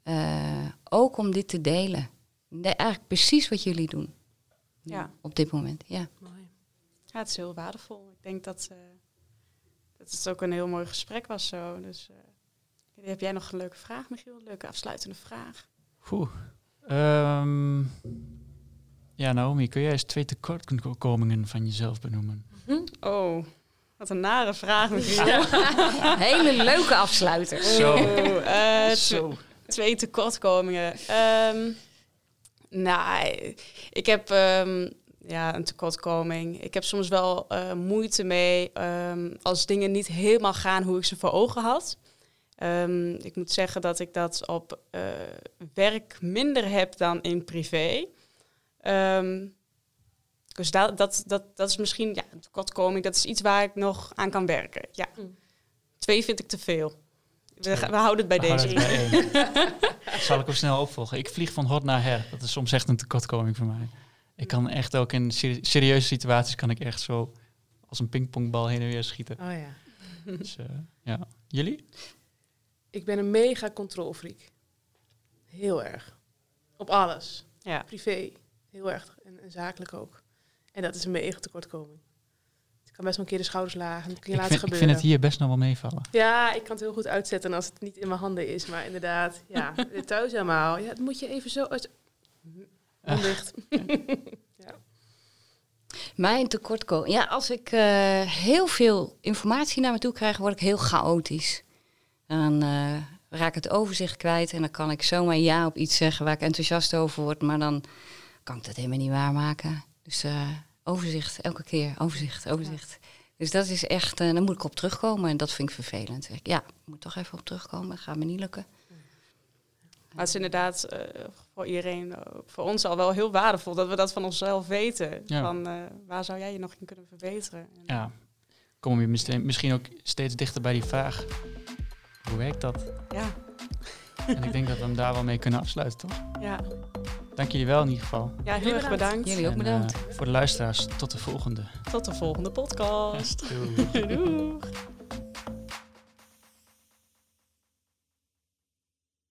eh, ook om dit te delen. De- eigenlijk precies wat jullie doen. Ja. Op dit moment, ja. Mooi. Ja, het is heel waardevol. Ik denk dat, eh, dat het ook een heel mooi gesprek was zo. Dus eh, heb jij nog een leuke vraag, Michiel? Een leuke afsluitende vraag. Oeh. Ehm, ja, Naomi, kun jij eens twee tekortkomingen van jezelf benoemen? Oh, wat een nare vraag. <laughs> Hele leuke afsluiter. Zo. Oh, eh, <laughs> Zo. Twee tekortkomingen. Ehm nou, ik heb ehm, ja, een tekortkoming. Ik heb soms wel eh, moeite mee ehm, als dingen niet helemaal gaan hoe ik ze voor ogen had. Ehm, ik moet zeggen dat ik dat op eh, werk minder heb dan in privé. Ehm, dus dat, dat, dat, dat is misschien ja, een tekortkoming. Dat is iets waar ik nog aan kan werken. Ja. Mm. Twee vind ik te veel. We, houden het bij We deze. houden het bij één. <laughs> Zal ik hem snel opvolgen? Ik vlieg van hot naar her. Dat is soms echt een tekortkoming voor mij. Ik kan echt ook in seri- serieuze situaties kan ik echt zo als een pingpongbal heen en weer schieten. Oh ja. Dus, eh, ja. Jullie? Ik ben een mega controlfreak. Heel erg. Op alles. Ja. Privé. Heel erg. En, en zakelijk ook. En dat is een mega tekortkoming. Ik kan best wel een keer de schouders lagen. Een keer Ik laten vind, ik vind het hier best nog wel meevallen. Ja, ik kan het heel goed uitzetten als het niet in mijn handen is. Maar inderdaad, ja, <laughs> thuis helemaal. Ja, dat moet je even zo uit... Ah. Dicht. Mijn tekortkoming. Ja, als ik eh, heel veel informatie naar me toe krijg, word ik heel chaotisch. Dan eh, raak ik het overzicht kwijt en dan kan ik zomaar ja op iets zeggen waar ik enthousiast over word, maar dan kan ik dat helemaal niet waarmaken. Dus eh, overzicht, elke keer, overzicht, overzicht. Dus dat is echt, eh dan moet ik op terugkomen en dat vind ik vervelend. Zeg ik, Ja, ik moet toch even op terugkomen, dat gaat me niet lukken. Maar het is inderdaad eh, voor iedereen, voor ons al wel heel waardevol dat we dat van onszelf weten. Ja. Van eh, waar zou jij je nog in kunnen verbeteren? En- Ja. Kom je misschien misschien ook steeds dichter bij die vraag. Hoe werkt dat? ja, En ik denk dat we hem daar wel mee kunnen afsluiten, toch? ja. Dank jullie wel in ieder geval. ja heel erg bedankt. bedankt. Jullie ook En, bedankt. eh, voor de luisteraars, tot de volgende. Tot de volgende podcast. Doei. <laughs> Doeg.